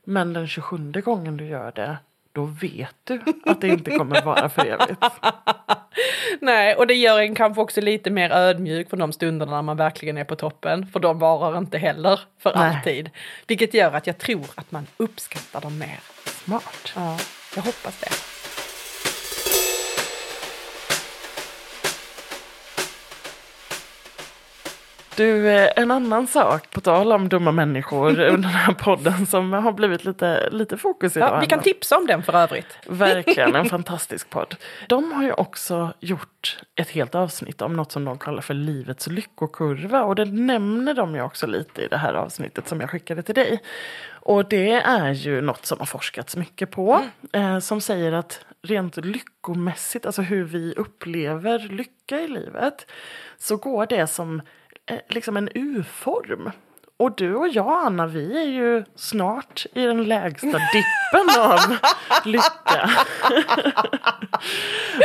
Speaker 1: Men den 27 gången du gör det, då vet du att det inte kommer vara för evigt. (laughs)
Speaker 2: Nej, och det gör en kanske också lite mer ödmjuk för de stunderna när man verkligen är på toppen. För de varar inte heller för
Speaker 1: Nej.
Speaker 2: alltid. Vilket gör att jag tror att man uppskattar dem mer.
Speaker 1: Smart.
Speaker 2: Ja, jag hoppas det.
Speaker 1: Du, eh, en annan sak, på tal om dumma människor (laughs) under den här podden som har blivit lite, lite fokus idag.
Speaker 2: Ja, vi kan tipsa om den för övrigt.
Speaker 1: Verkligen en (laughs) fantastisk podd. De har ju också gjort ett helt avsnitt om något som de kallar för livets lyckokurva. Och det nämner de ju också lite i det här avsnittet som jag skickade till dig. Och det är ju något som har forskats mycket på. Eh, som säger att rent lyckomässigt, alltså hur vi upplever lycka i livet. Så går det som liksom en U-form. Och du och jag, Anna, vi är ju snart i den lägsta (laughs) dippen av lycka. (laughs)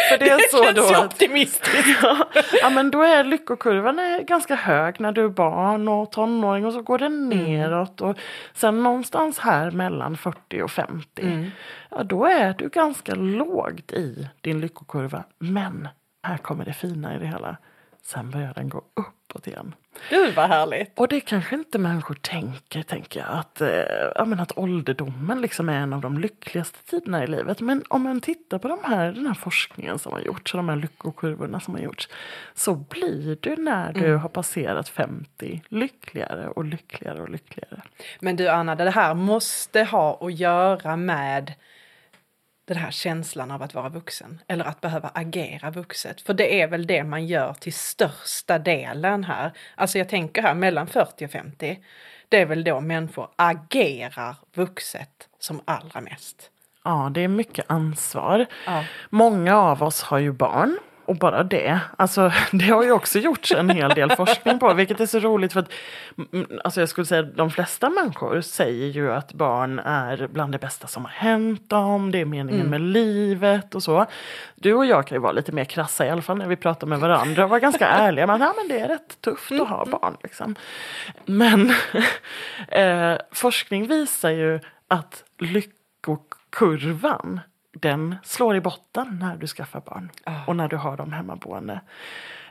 Speaker 1: För det är
Speaker 2: Det
Speaker 1: så
Speaker 2: känns
Speaker 1: då att,
Speaker 2: optimistiskt. (laughs)
Speaker 1: ja, ja, men då är lyckokurvan är ganska hög när du är barn och tonåring och så går den neråt. Och sen någonstans här mellan 40 och 50, ja, då är du ganska lågt i din lyckokurva. Men här kommer det fina i det hela. Sen börjar den gå uppåt igen.
Speaker 2: Gud vad härligt.
Speaker 1: Och det kanske inte människor tänker, tänker jag, att, eh, ja, men att ålderdomen liksom är en av de lyckligaste tiderna i livet. Men om man tittar på de här, den här forskningen som har gjorts och de här lyckokurvorna som har gjorts så blir du när du har passerat 50 lyckligare och lyckligare och lyckligare.
Speaker 2: Men du Anna, det här måste ha att göra med den här känslan av att vara vuxen eller att behöva agera vuxet. För det är väl det man gör till största delen här. Alltså jag tänker här mellan 40 och 50. Det är väl då människor agerar vuxet som allra mest.
Speaker 1: Ja, det är mycket ansvar.
Speaker 2: Ja.
Speaker 1: Många av oss har ju barn. Och bara det, alltså (laughs) det har ju också gjorts en hel del forskning på, vilket är så roligt för att mm, alltså jag skulle säga de flesta människor säger ju att barn är bland det bästa som har hänt dem, det är meningen med livet och så. Du och jag kan ju vara lite mer krassa i alla fall när vi pratar med varandra och vara ganska (laughs) ärliga, men, ja, men det är rätt tufft att ha barn. Liksom. Men (laughs) eh, forskning visar ju att lyckokurvan den slår i botten när du skaffar barn
Speaker 2: Ah.
Speaker 1: och när du har dem hemmaboende.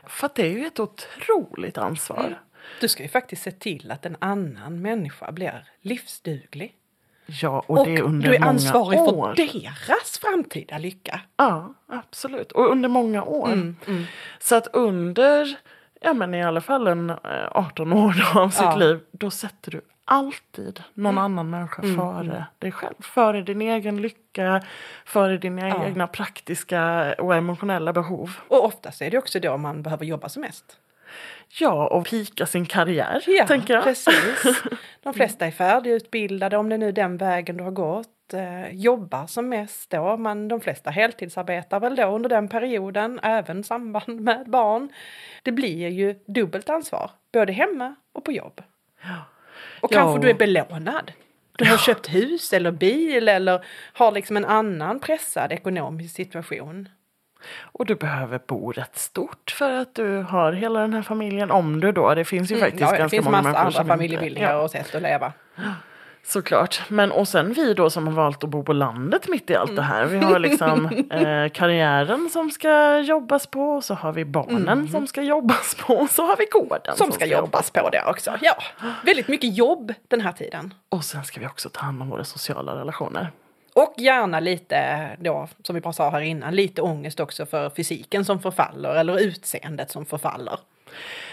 Speaker 1: För det är ju ett otroligt ansvar.
Speaker 2: Du ska ju faktiskt se till att en annan människa blir livsduglig.
Speaker 1: Ja, och,
Speaker 2: Och
Speaker 1: det är under
Speaker 2: du är ansvarig
Speaker 1: år.
Speaker 2: för deras framtida lycka.
Speaker 1: Ja, absolut. Och under många år.
Speaker 2: Mm,
Speaker 1: Så att under, ja men i alla fall en eh, 18 år av sitt
Speaker 2: Ja.
Speaker 1: liv, då sätter du alltid någon annan människa före dig själv. Före din egen lycka, före dina
Speaker 2: Ja.
Speaker 1: egna praktiska och emotionella behov.
Speaker 2: Och oftast är det också då man behöver jobba som mest.
Speaker 1: Ja, och pika sin karriär,
Speaker 2: Ja,
Speaker 1: tänker jag.
Speaker 2: precis. (laughs) De flesta är färdigutbildade, om det är nu den vägen du har gått. Eh, jobbar som mest då, men de flesta heltidsarbetar väl då under den perioden, även samband med barn. Det blir ju dubbelt ansvar, både hemma och på jobb. Och
Speaker 1: Ja,
Speaker 2: kanske du är belånad. Du har köpt hus eller bil eller har liksom en annan pressad ekonomisk situation.
Speaker 1: Och du behöver bo rätt stort för att du har hela den här familjen. Om du då, det finns ju faktiskt
Speaker 2: Mm, Ja, det
Speaker 1: ganska
Speaker 2: finns
Speaker 1: många
Speaker 2: massa
Speaker 1: människor
Speaker 2: andra
Speaker 1: som inte-
Speaker 2: familjebildningar
Speaker 1: Ja.
Speaker 2: och sätt att leva.
Speaker 1: Såklart. Men och sen vi då som har valt att bo på landet mitt i allt
Speaker 2: Mm.
Speaker 1: det här. Vi har liksom (laughs) eh, karriären som ska jobbas på. Och så har vi barnen som ska jobbas på. Och så har vi gården
Speaker 2: Mm. Som ska jobbas på det också. Ja, väldigt mycket jobb den här tiden.
Speaker 1: Och sen ska vi också ta hand om våra sociala relationer.
Speaker 2: Och gärna lite då, som vi bara sa här innan, lite ångest också för fysiken som förfaller eller utseendet som förfaller.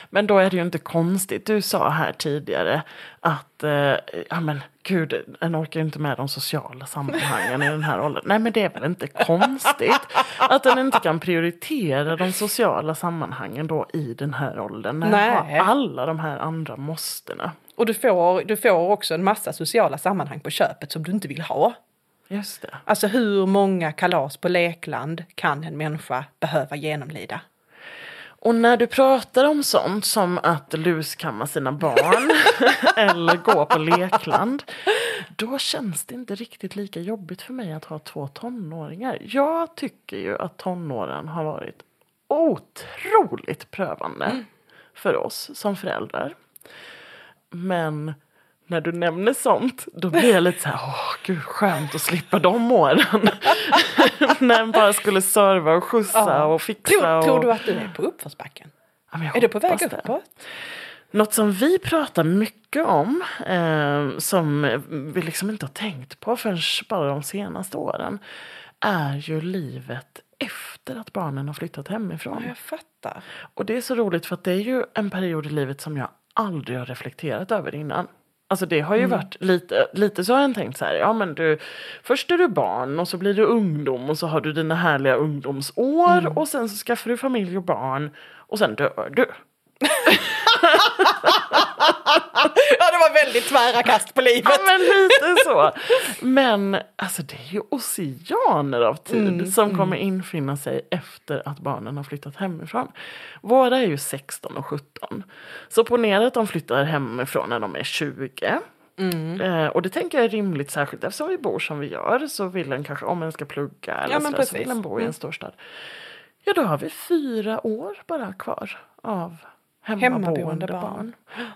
Speaker 1: Men då är det ju inte konstigt. Du sa här tidigare att, eh, ja men gud, en orkar ju inte med de sociala sammanhangen i den här åldern. Nej men det är väl inte konstigt att den inte kan prioritera de sociala sammanhangen då i den här åldern. När
Speaker 2: Nej.
Speaker 1: har alla de här andra måstena.
Speaker 2: Och du får, du får också en massa sociala sammanhang på köpet som du inte vill ha.
Speaker 1: Just det.
Speaker 2: Alltså hur många kalas på lekland kan en människa behöva genomlida?
Speaker 1: Och när du pratar om sånt som att luskamma sina barn (laughs) eller gå på lekland, då känns det inte riktigt lika jobbigt för mig att ha två tonåringar. Jag tycker ju att tonåren har varit otroligt prövande för oss som föräldrar. Men när du nämner sånt, då blir jag lite så här, åh gud skönt att slippa de åren. (laughs) när en bara skulle serva och skjutsa
Speaker 2: Ja.
Speaker 1: och fixa.
Speaker 2: Tror,
Speaker 1: och...
Speaker 2: tror du att du är på uppförsbacken?
Speaker 1: Ja,
Speaker 2: Är du på väg
Speaker 1: det.
Speaker 2: uppåt?
Speaker 1: Något som vi pratar mycket om, eh, som vi liksom inte har tänkt på förrän bara de senaste åren, är ju livet efter att barnen har flyttat hemifrån.
Speaker 2: Ja, jag fattar.
Speaker 1: Och det är så roligt för att det är ju en period i livet som jag aldrig har reflekterat över innan. Alltså det har ju varit lite, lite så har jag tänkt så här, ja men du, först är du barn och så blir du ungdom och så har du dina härliga ungdomsår och sen så skaffar du familj och barn och sen dör du. (laughs)
Speaker 2: Ja, det var väldigt tvära kast på livet.
Speaker 1: Ja, men lite så. Men alltså det är ju oceaner av tid
Speaker 2: Mm,
Speaker 1: som kommer infinna sig efter att barnen har flyttat hemifrån. Våra är ju 16 och 17. Så ponera att de flyttar hemifrån när de är 20.
Speaker 2: Mm.
Speaker 1: Eh, och det tänker jag är rimligt särskilt eftersom vi bor som vi gör så vill en kanske om en ska plugga eller
Speaker 2: Ja, men
Speaker 1: sådär, så vill en bo i en
Speaker 2: Mm.
Speaker 1: storstad. Ja då har vi fyra år bara kvar av
Speaker 2: Hemmaboende
Speaker 1: hemmaboende
Speaker 2: barn.
Speaker 1: barn.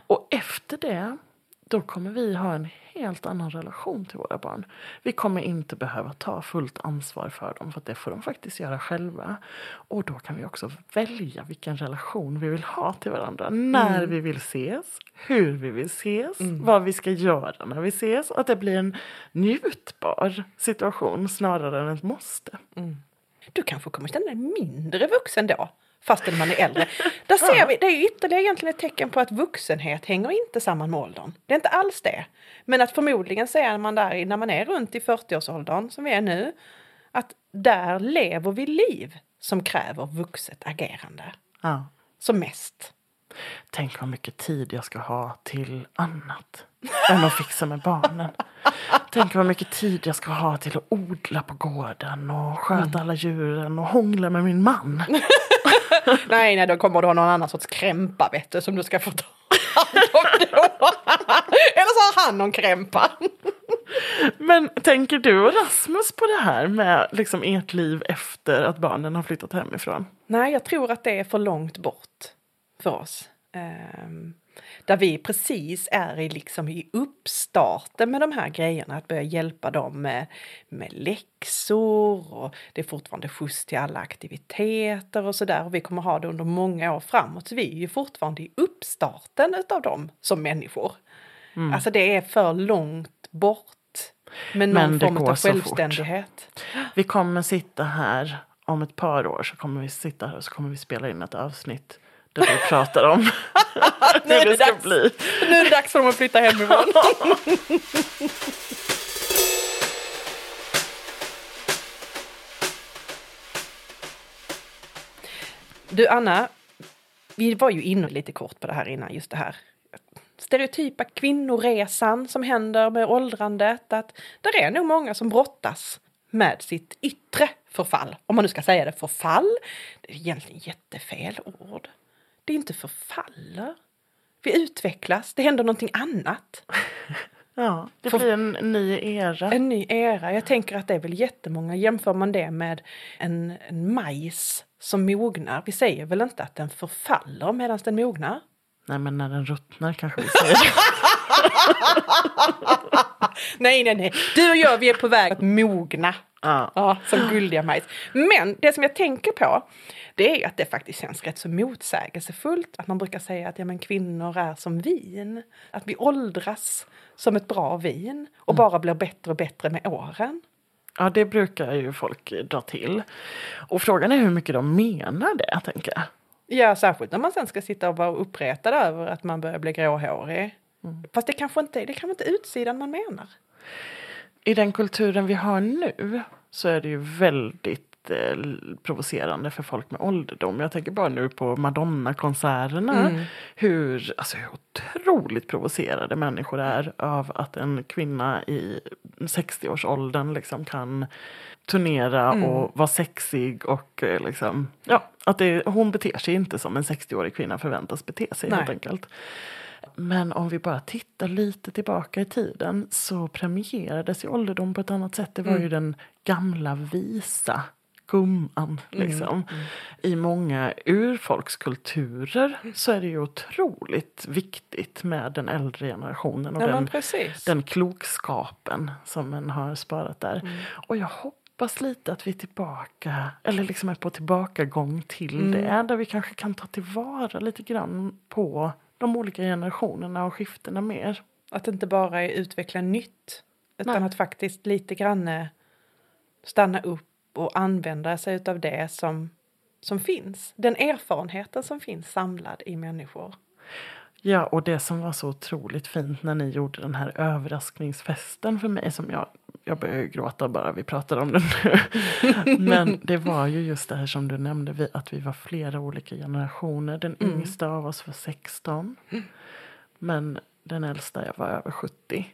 Speaker 1: Och efter det då kommer vi ha en helt annan relation till våra barn. Vi kommer inte behöva ta fullt ansvar för dem för det får de faktiskt göra själva. Och då kan vi också välja vilken relation vi vill ha till varandra. När
Speaker 2: Mm.
Speaker 1: vi vill ses, hur vi vill ses, vad vi ska göra när vi ses. Och att det blir en njutbar situation snarare än ett måste.
Speaker 2: Du kanske kommer känna dig mindre vuxen då, fastän man är äldre. Där ser vi, det är ytterligare egentligen ett tecken på att vuxenhet hänger inte samman med åldern. Det är inte alls det. Men att förmodligen så är man där när man är runt i 40-årsåldern, som vi är nu, att där lever vi liv som kräver vuxet agerande.
Speaker 1: Ja.
Speaker 2: Som mest.
Speaker 1: Tänk vad mycket tid jag ska ha till annat än att fixa med barnen. Tänk vad mycket tid jag ska ha till att odla på gården och sköta alla djuren och hångla med min man. (laughs)
Speaker 2: Nej, nej, då kommer du ha någon annan sorts krämpa, vet du, som du ska få ta. (laughs) Eller så har han någon krämpa. (laughs)
Speaker 1: Men tänker du och Rasmus på det här med liksom ert liv efter att barnen har flyttat hemifrån?
Speaker 2: Nej, jag tror att det är för långt bort för oss. Ehm, där vi precis är i, liksom i uppstarten med de här grejerna, att börja hjälpa dem med, med läxor och det är fortfarande skjuts till alla aktiviteter och sådär. Och vi kommer ha det under många år framåt. Så vi är ju fortfarande i uppstarten utav dem som människor. Alltså det är för långt bort med någon
Speaker 1: Men det
Speaker 2: form av
Speaker 1: så fort.
Speaker 2: självständighet.
Speaker 1: Vi kommer sitta här om ett par år så kommer vi sitta här och så kommer vi spela in ett avsnitt där vi pratar om (laughs)
Speaker 2: Nu är det
Speaker 1: det ska
Speaker 2: dags.
Speaker 1: bli.
Speaker 2: Nu är det dags för dem att flytta hemifrån. (laughs) Du Anna, vi var ju inne lite kort på det här innan, just det här stereotypa kvinnoresan som händer med åldrandet. Att där är nog många som brottas med sitt yttre förfall. Om man nu ska säga det, förfall. Det är egentligen jättefel ord. Det inte förfaller. Vi utvecklas, det händer någonting annat. (laughs)
Speaker 1: Ja, det blir en ny era.
Speaker 2: En ny era. Jag tänker att det är väl jättemånga. Jämför man det med en, en majs som mognar. Vi säger väl inte att den förfaller medan den mognar?
Speaker 1: Nej men när den ruttnar kanske vi säger. (laughs) (laughs)
Speaker 2: Nej, nej, nej. Du och jag, vi är på väg att mogna.
Speaker 1: ja.
Speaker 2: Ja, som guldiga majs. Men det som jag tänker på, det är ju att det faktiskt känns rätt så motsägelsefullt. Att man brukar säga att ja, men kvinnor är som vin. Att vi åldras som ett bra vin och bara blir bättre och bättre med åren.
Speaker 1: ja, det brukar ju folk dra till. Och frågan är hur mycket de menar det, tänker jag.
Speaker 2: Ja, särskilt när man sen ska sitta och vara uppretad över att man börjar bli gråhårig. Fast det kanske inte det kanske inte utsidan man menar.
Speaker 1: I den kulturen vi har nu så är det ju väldigt eh, provocerande för folk med ålderdom. Jag tänker bara nu på Madonna-konserterna. Hur, alltså, hur otroligt provocerade människor är av att en kvinna i 60-årsåldern liksom kan turnera och vara sexig och eh, liksom, ja, att det, hon beter sig inte som en 60-årig kvinna förväntas bete sig
Speaker 2: Nej.
Speaker 1: helt enkelt. Men om vi bara tittar lite tillbaka i tiden så premierades ju ålderdom på ett annat sätt. Det var ju den gamla visa gumman. Liksom. I många urfolkskulturer så är det ju otroligt viktigt med den äldre generationen och
Speaker 2: Ja,
Speaker 1: den, den klokskapen som man har sparat där. Och jag hoppas lite att vi är tillbaka, eller liksom är på tillbakagång till det. Där vi kanske kan ta tillvara lite grann på de olika generationerna och skiftena mer.
Speaker 2: Att det inte bara är utveckla nytt. Utan
Speaker 1: Nej.
Speaker 2: att faktiskt lite grann eh, stanna upp och använda sig av det som, som finns. Den erfarenheten som finns samlad i människor.
Speaker 1: Ja, och det som var så otroligt fint när ni gjorde den här överraskningsfesten för mig som jag, jag börjar ju gråta bara vi pratar om det nu. (laughs) Men det var ju just det här som du nämnde, vi, att vi var flera olika generationer. Den yngsta av oss var 16. Men den äldsta jag var över 70.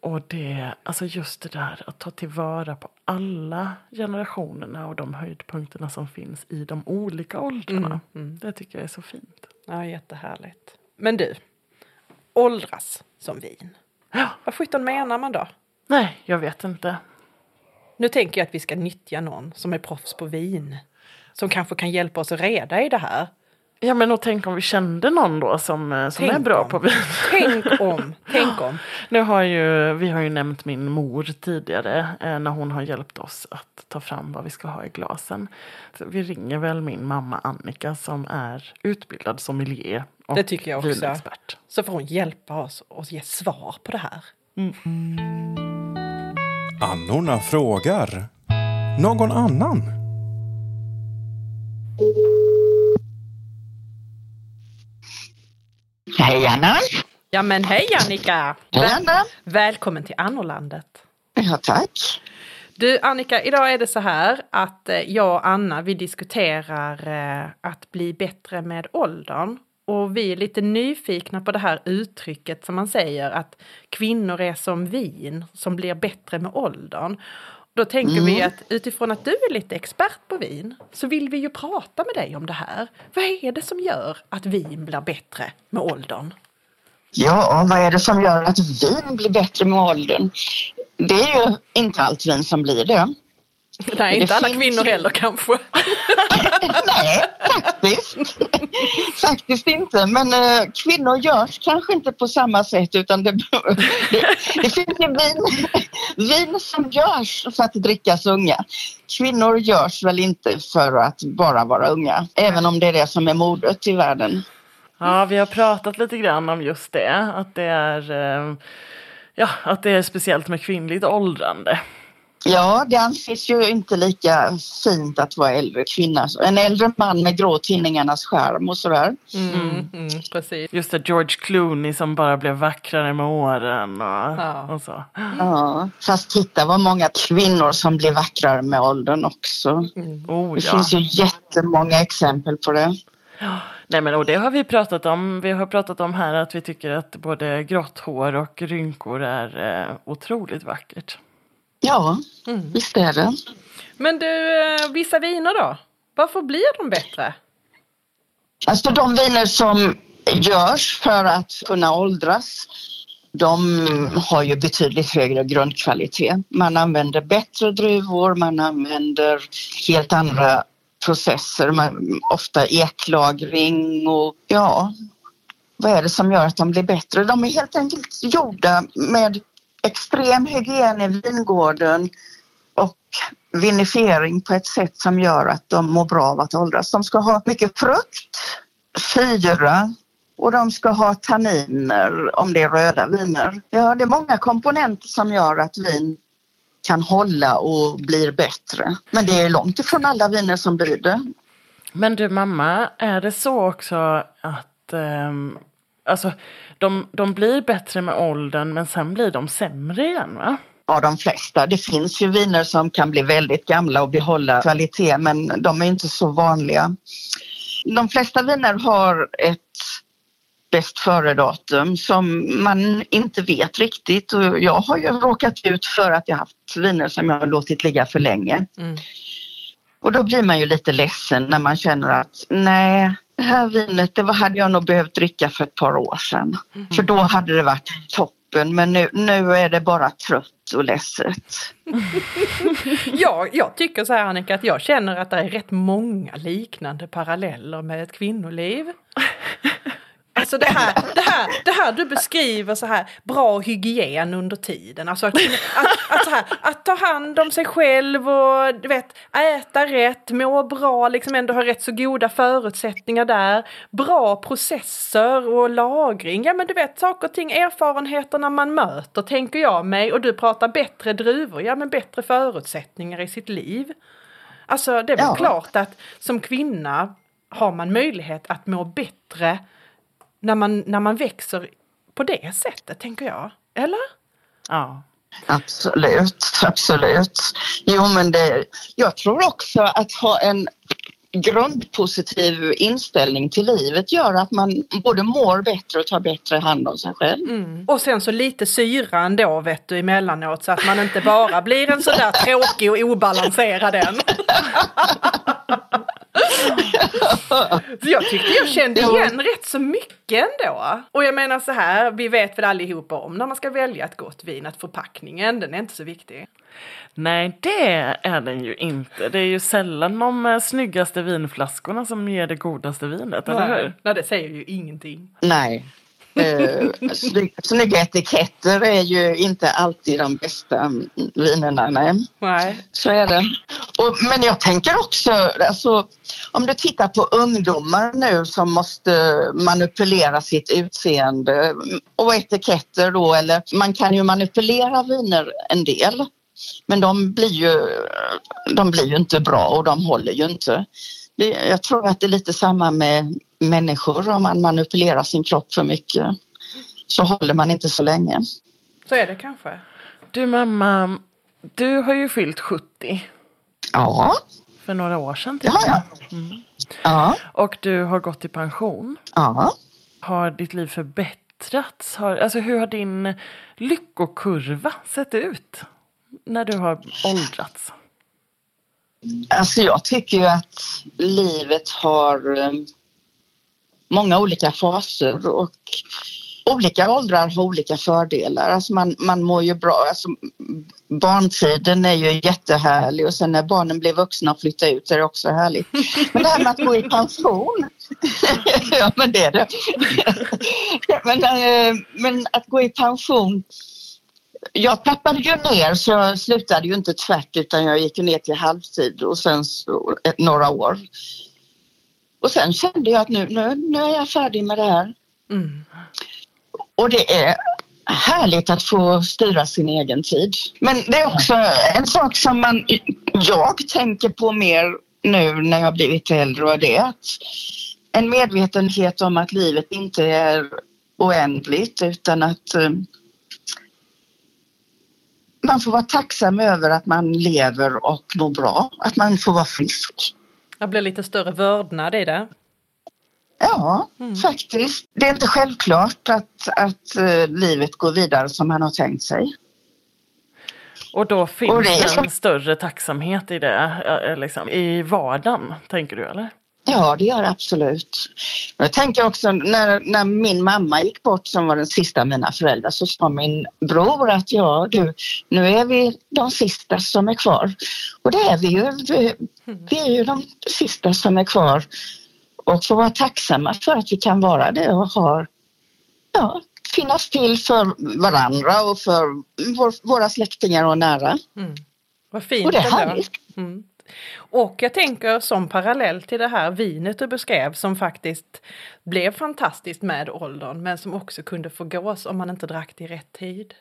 Speaker 1: Och det, alltså just det där att ta tillvara på alla generationerna och de höjdpunkterna som finns i de olika åldrarna. Det tycker jag är så fint.
Speaker 2: Ja, jättehärligt. Men du, åldras som vin.
Speaker 1: Ja,
Speaker 2: Vad sjutton menar man då?
Speaker 1: nej, jag vet inte.
Speaker 2: Nu tänker jag att vi ska nyttja någon som är proffs på vin. Som kanske kan hjälpa oss att reda i det här.
Speaker 1: Ja men och tänk om vi kände någon då som, eh, som är bra
Speaker 2: om.
Speaker 1: på vin.
Speaker 2: Tänk om, tänk om. (laughs)
Speaker 1: Nu har ju, vi har ju nämnt min mor tidigare eh, när hon har hjälpt oss att ta fram vad vi ska ha i glasen. Så vi ringer väl min mamma Annika som är utbildad sommelier och
Speaker 2: Det tycker jag också.
Speaker 1: vinexpert.
Speaker 2: Så får hon hjälpa oss och ge svar på det här.
Speaker 3: Annorna frågar. Någon annan?
Speaker 4: Hej Anna!
Speaker 2: Ja men hej Annika!
Speaker 4: Hej Anna!
Speaker 2: Välkommen till Annorlandet.
Speaker 4: Ja, tack.
Speaker 2: Du Annika, idag är det så här att eh, jag och Anna vi diskuterar eh, att bli bättre med åldern. Och vi är lite nyfikna på det här uttrycket som man säger att kvinnor är som vin som blir bättre med åldern. Då tänker vi att utifrån att du är lite expert på vin så vill vi ju prata med dig om det här. Vad är det som gör att vin blir bättre med åldern?
Speaker 4: Ja, vad är det som gör att vin blir bättre med åldern? Det är ju inte allt vin som blir det.
Speaker 2: Nej, inte alla kvinnor heller kanske. (laughs)
Speaker 4: Nej, faktiskt. faktiskt inte. Men eh, kvinnor görs kanske inte på samma sätt utan det, det, det finns ju vin, vin som görs för att drickas unga. Kvinnor görs väl inte för att bara vara unga, även om det är det som är modet i världen.
Speaker 1: Ja, vi har pratat lite grann om just det. Att det är, eh, ja, att det är speciellt med kvinnligt åldrande.
Speaker 4: Ja, det anses ju inte lika fint att vara äldre kvinna. En äldre man med grå tinningarnas skärm och sådär.
Speaker 2: Mm, mm, precis.
Speaker 1: Just det, George Clooney som bara blev vackrare med åren och,
Speaker 2: Ja.
Speaker 1: och så.
Speaker 4: Ja, fast titta vad många kvinnor som blir vackrare med åldern också.
Speaker 1: Oh,
Speaker 4: Det
Speaker 1: ja.
Speaker 4: finns ju jättemånga exempel på det.
Speaker 1: Nej men och det har vi pratat om. Vi har pratat om här att vi tycker att både grått hår och rynkor är eh, otroligt vackert.
Speaker 4: Ja, visst är det.
Speaker 2: Men du, eh, vissa viner då? Varför blir de bättre?
Speaker 4: Alltså de viner som görs för att kunna åldras de har ju betydligt högre grundkvalitet. Man använder bättre druvor, man använder helt andra processer, man, ofta eklagring och ja, vad är det som gör att de blir bättre? De är helt enkelt gjorda med extrem hygien i vingården och vinifiering på ett sätt som gör att de mår bra av att åldras. De ska ha mycket frukt, syra och de ska ha tanniner om det är röda viner. Ja, det är många komponenter som gör att vin kan hålla och blir bättre. Men det är långt ifrån alla viner som blir det.
Speaker 1: Men du mamma, är det så också att ehm, alltså, de, de blir bättre med åldern men sen blir de sämre igen va?
Speaker 4: Ja, de flesta. Det finns ju viner som kan bli väldigt gamla och behålla kvalitet men de är inte så vanliga. De flesta viner har ett bäst före-datum som man inte vet riktigt och jag har ju råkat ut för att jag haft viner som jag har låtit ligga för länge.
Speaker 2: Mm.
Speaker 4: Och då blir man ju lite ledsen när man känner att nej, det här vinet det var, hade jag nog behövt dricka för ett par år sedan. För då hade det varit toppen men nu, nu är det bara trött och ledset. (laughs)
Speaker 2: Ja, jag tycker så här Annika att jag känner att det är rätt många liknande paralleller med ett kvinnoliv. (laughs) Alltså det här, det, här, det här du beskriver så här, bra hygien under tiden. Alltså att, att, att, så här, att ta hand om sig själv och du vet, äta rätt, må bra, liksom ändå ha rätt så goda förutsättningar där. Bra processer och lagring. Ja men du vet saker och ting, erfarenheterna man möter tänker jag mig. Och du pratar bättre druvor, ja men bättre förutsättningar i sitt liv. Alltså det är väl
Speaker 4: Ja.
Speaker 2: klart att som kvinna har man möjlighet att må bättre när man, när man växer på det sättet, tänker jag. Eller?
Speaker 1: Ja.
Speaker 4: Absolut, absolut. Jo men det, jag tror också att ha en grundpositiv inställning till livet gör att man både mår bättre och tar bättre hand om sig själv.
Speaker 2: Mm. Och sen så lite syra ändå vet du emellanåt så att man inte bara blir en sådär tråkig och obalanserad en. (laughs) Så jag tyckte jag kände igen rätt så mycket ändå. Och jag menar så här, vi vet väl allihopa om när man ska välja ett gott vin att förpackningen, den är inte så viktig.
Speaker 1: Nej, det är den ju inte. Det är ju sällan de eh, snyggaste vinflaskorna som ger det godaste vinet, eller hur?
Speaker 2: Nej, det säger ju ingenting.
Speaker 4: Nej. Eh, sny- snygga etiketter är ju inte alltid de bästa vinerna. Nej.
Speaker 2: Nej.
Speaker 4: Så är det. Och, men jag tänker också, alltså, om du tittar på ungdomar nu som måste manipulera sitt utseende och etiketter då, eller man kan ju manipulera viner en del. Men de blir ju, de blir ju inte bra och de håller ju inte. Det, jag tror att det är lite samma med människor om man manipulerar sin kropp för mycket så håller man inte så länge.
Speaker 2: Så är det kanske.
Speaker 1: Du mamma, du har ju fyllt 70
Speaker 4: Ja,
Speaker 1: för några år sedan.
Speaker 4: det har jag. Ja,
Speaker 1: Och du har gått i pension.
Speaker 4: ja.
Speaker 1: Har ditt liv förbättrats? Har, alltså hur har din lyckokurva sett ut? När du har åldrats?
Speaker 4: Alltså jag tycker ju att livet har eh, många olika faser och olika åldrar har olika fördelar. Alltså man, man mår ju bra. Alltså barntiden är ju jättehärlig och sen när barnen blir vuxna och flyttar ut är det också härligt. Men det här med att gå i pension. (laughs) ja men det är det. (laughs) men, eh, men att gå i pension jag tappade ju ner så jag slutade ju inte tvärt utan jag gick ner till halvtid och sen så, eh, några år. Och sen kände jag att nu, nu, nu är jag färdig med det här.
Speaker 2: Mm.
Speaker 4: Och det är härligt att få styra sin egen tid. Men det är också en sak som man, jag tänker på mer nu när jag blivit äldre och det är att en medvetenhet om att livet inte är oändligt utan att eh, man får vara tacksam över att man lever och mår bra, att man får vara frisk.
Speaker 2: Det blir lite större vördnad i det.
Speaker 4: Ja, faktiskt. Det är inte självklart att, att eh, livet går vidare som man har tänkt sig.
Speaker 1: Och då finns
Speaker 4: Och det så-
Speaker 1: en större tacksamhet i det, eh, liksom, i vardagen, tänker du eller?
Speaker 4: Ja, det gör det absolut. Jag tänker också när, när min mamma gick bort som var den sista av mina föräldrar så sa min bror att ja du, nu är vi de sista som är kvar. Och det är vi ju. Vi, är ju de sista som är kvar och får vara tacksamma för att vi kan vara det och ha, ja, finnas till för varandra och för vår, våra släktingar och nära.
Speaker 2: Vad fint
Speaker 4: Och det är härligt.
Speaker 2: Mm. Och jag tänker som parallell till det här vinet du beskrev som faktiskt blev fantastiskt med åldern men som också kunde förgås om man inte drack det i rätt tid.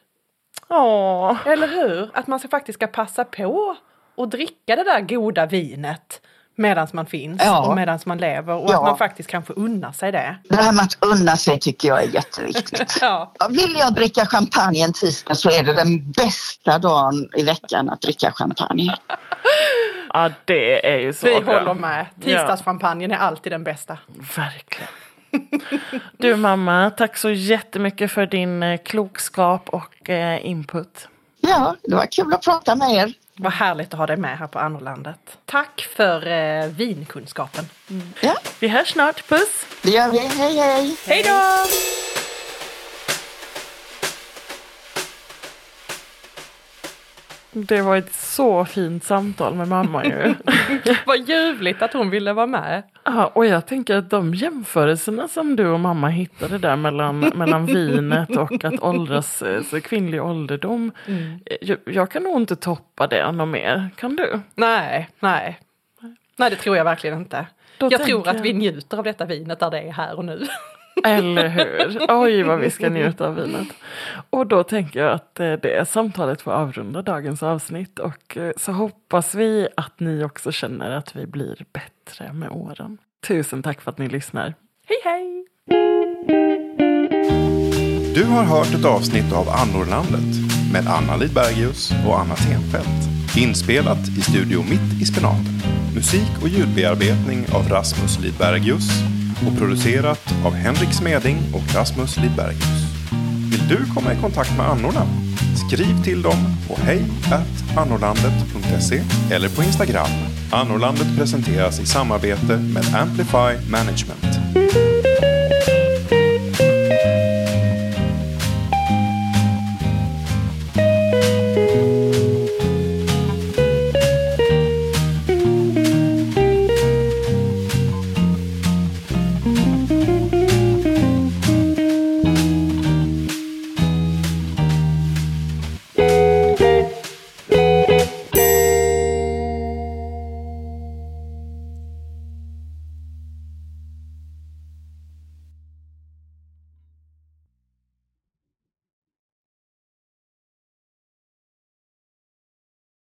Speaker 1: Åh,
Speaker 2: Eller hur? Att man ska faktiskt ska passa på och dricka det där goda vinet medan man finns
Speaker 4: Ja.
Speaker 2: och medan man lever och
Speaker 4: Ja.
Speaker 2: att man faktiskt kan få unna sig det.
Speaker 4: Det här med att unna sig tycker jag är jätteviktigt. (laughs)
Speaker 2: Ja.
Speaker 4: Vill jag dricka champagne en tisdag så är det den bästa dagen i veckan att dricka champagne.
Speaker 1: ja det är ju så
Speaker 2: Vi
Speaker 1: bra.
Speaker 2: håller med. Tisdagschampagnen är alltid den bästa.
Speaker 1: Verkligen. Du mamma, tack så jättemycket för din eh, klokskap och eh, input.
Speaker 4: Ja, det var kul att prata med er.
Speaker 2: Vad härligt att ha dig med här på Annorlandet. Tack för eh, vinkunskapen.
Speaker 4: Ja,
Speaker 1: Vi hörs snart, puss!
Speaker 4: det gör vi. Hej, hej!
Speaker 2: Hej då!
Speaker 1: Det var ett så fint samtal med mamma ju. (laughs)
Speaker 2: Vad ljuvligt att hon ville vara med.
Speaker 1: Ja, och jag tänker att de jämförelserna som du och mamma hittade där mellan, mellan vinet och att åldras, eh, så kvinnlig ålderdom. eh, Jag, jag kan nog inte toppa det något mer. Kan du?
Speaker 2: Nej, nej. Nej, det tror jag verkligen inte.
Speaker 1: Då
Speaker 2: jag tror att
Speaker 1: jag-
Speaker 2: vi njuter av detta vinet där det är här och nu.
Speaker 1: Eller hur? Oj, vad vi ska njuta av vinet. Och då tänker jag att eh, det samtalet får avrunda dagens avsnitt. Och eh, så hoppas vi att ni också känner att vi blir bättre med åren. Tusen tack för att ni lyssnar.
Speaker 2: Hej hej!
Speaker 3: Du har hört ett avsnitt av Annorlandet med Anna Lidbergius och Anna Tenfelt. Inspelat i Studio Mitt i Spenaten. Musik och ljudbearbetning av Rasmus Lidbergius och producerat av Henrik Smeding och Rasmus Lidbergius. Vill du komma i kontakt med annorna? Skriv till dem på hejatannorlandet.se eller på Instagram. Annorlandet presenteras i samarbete med Amplify Management.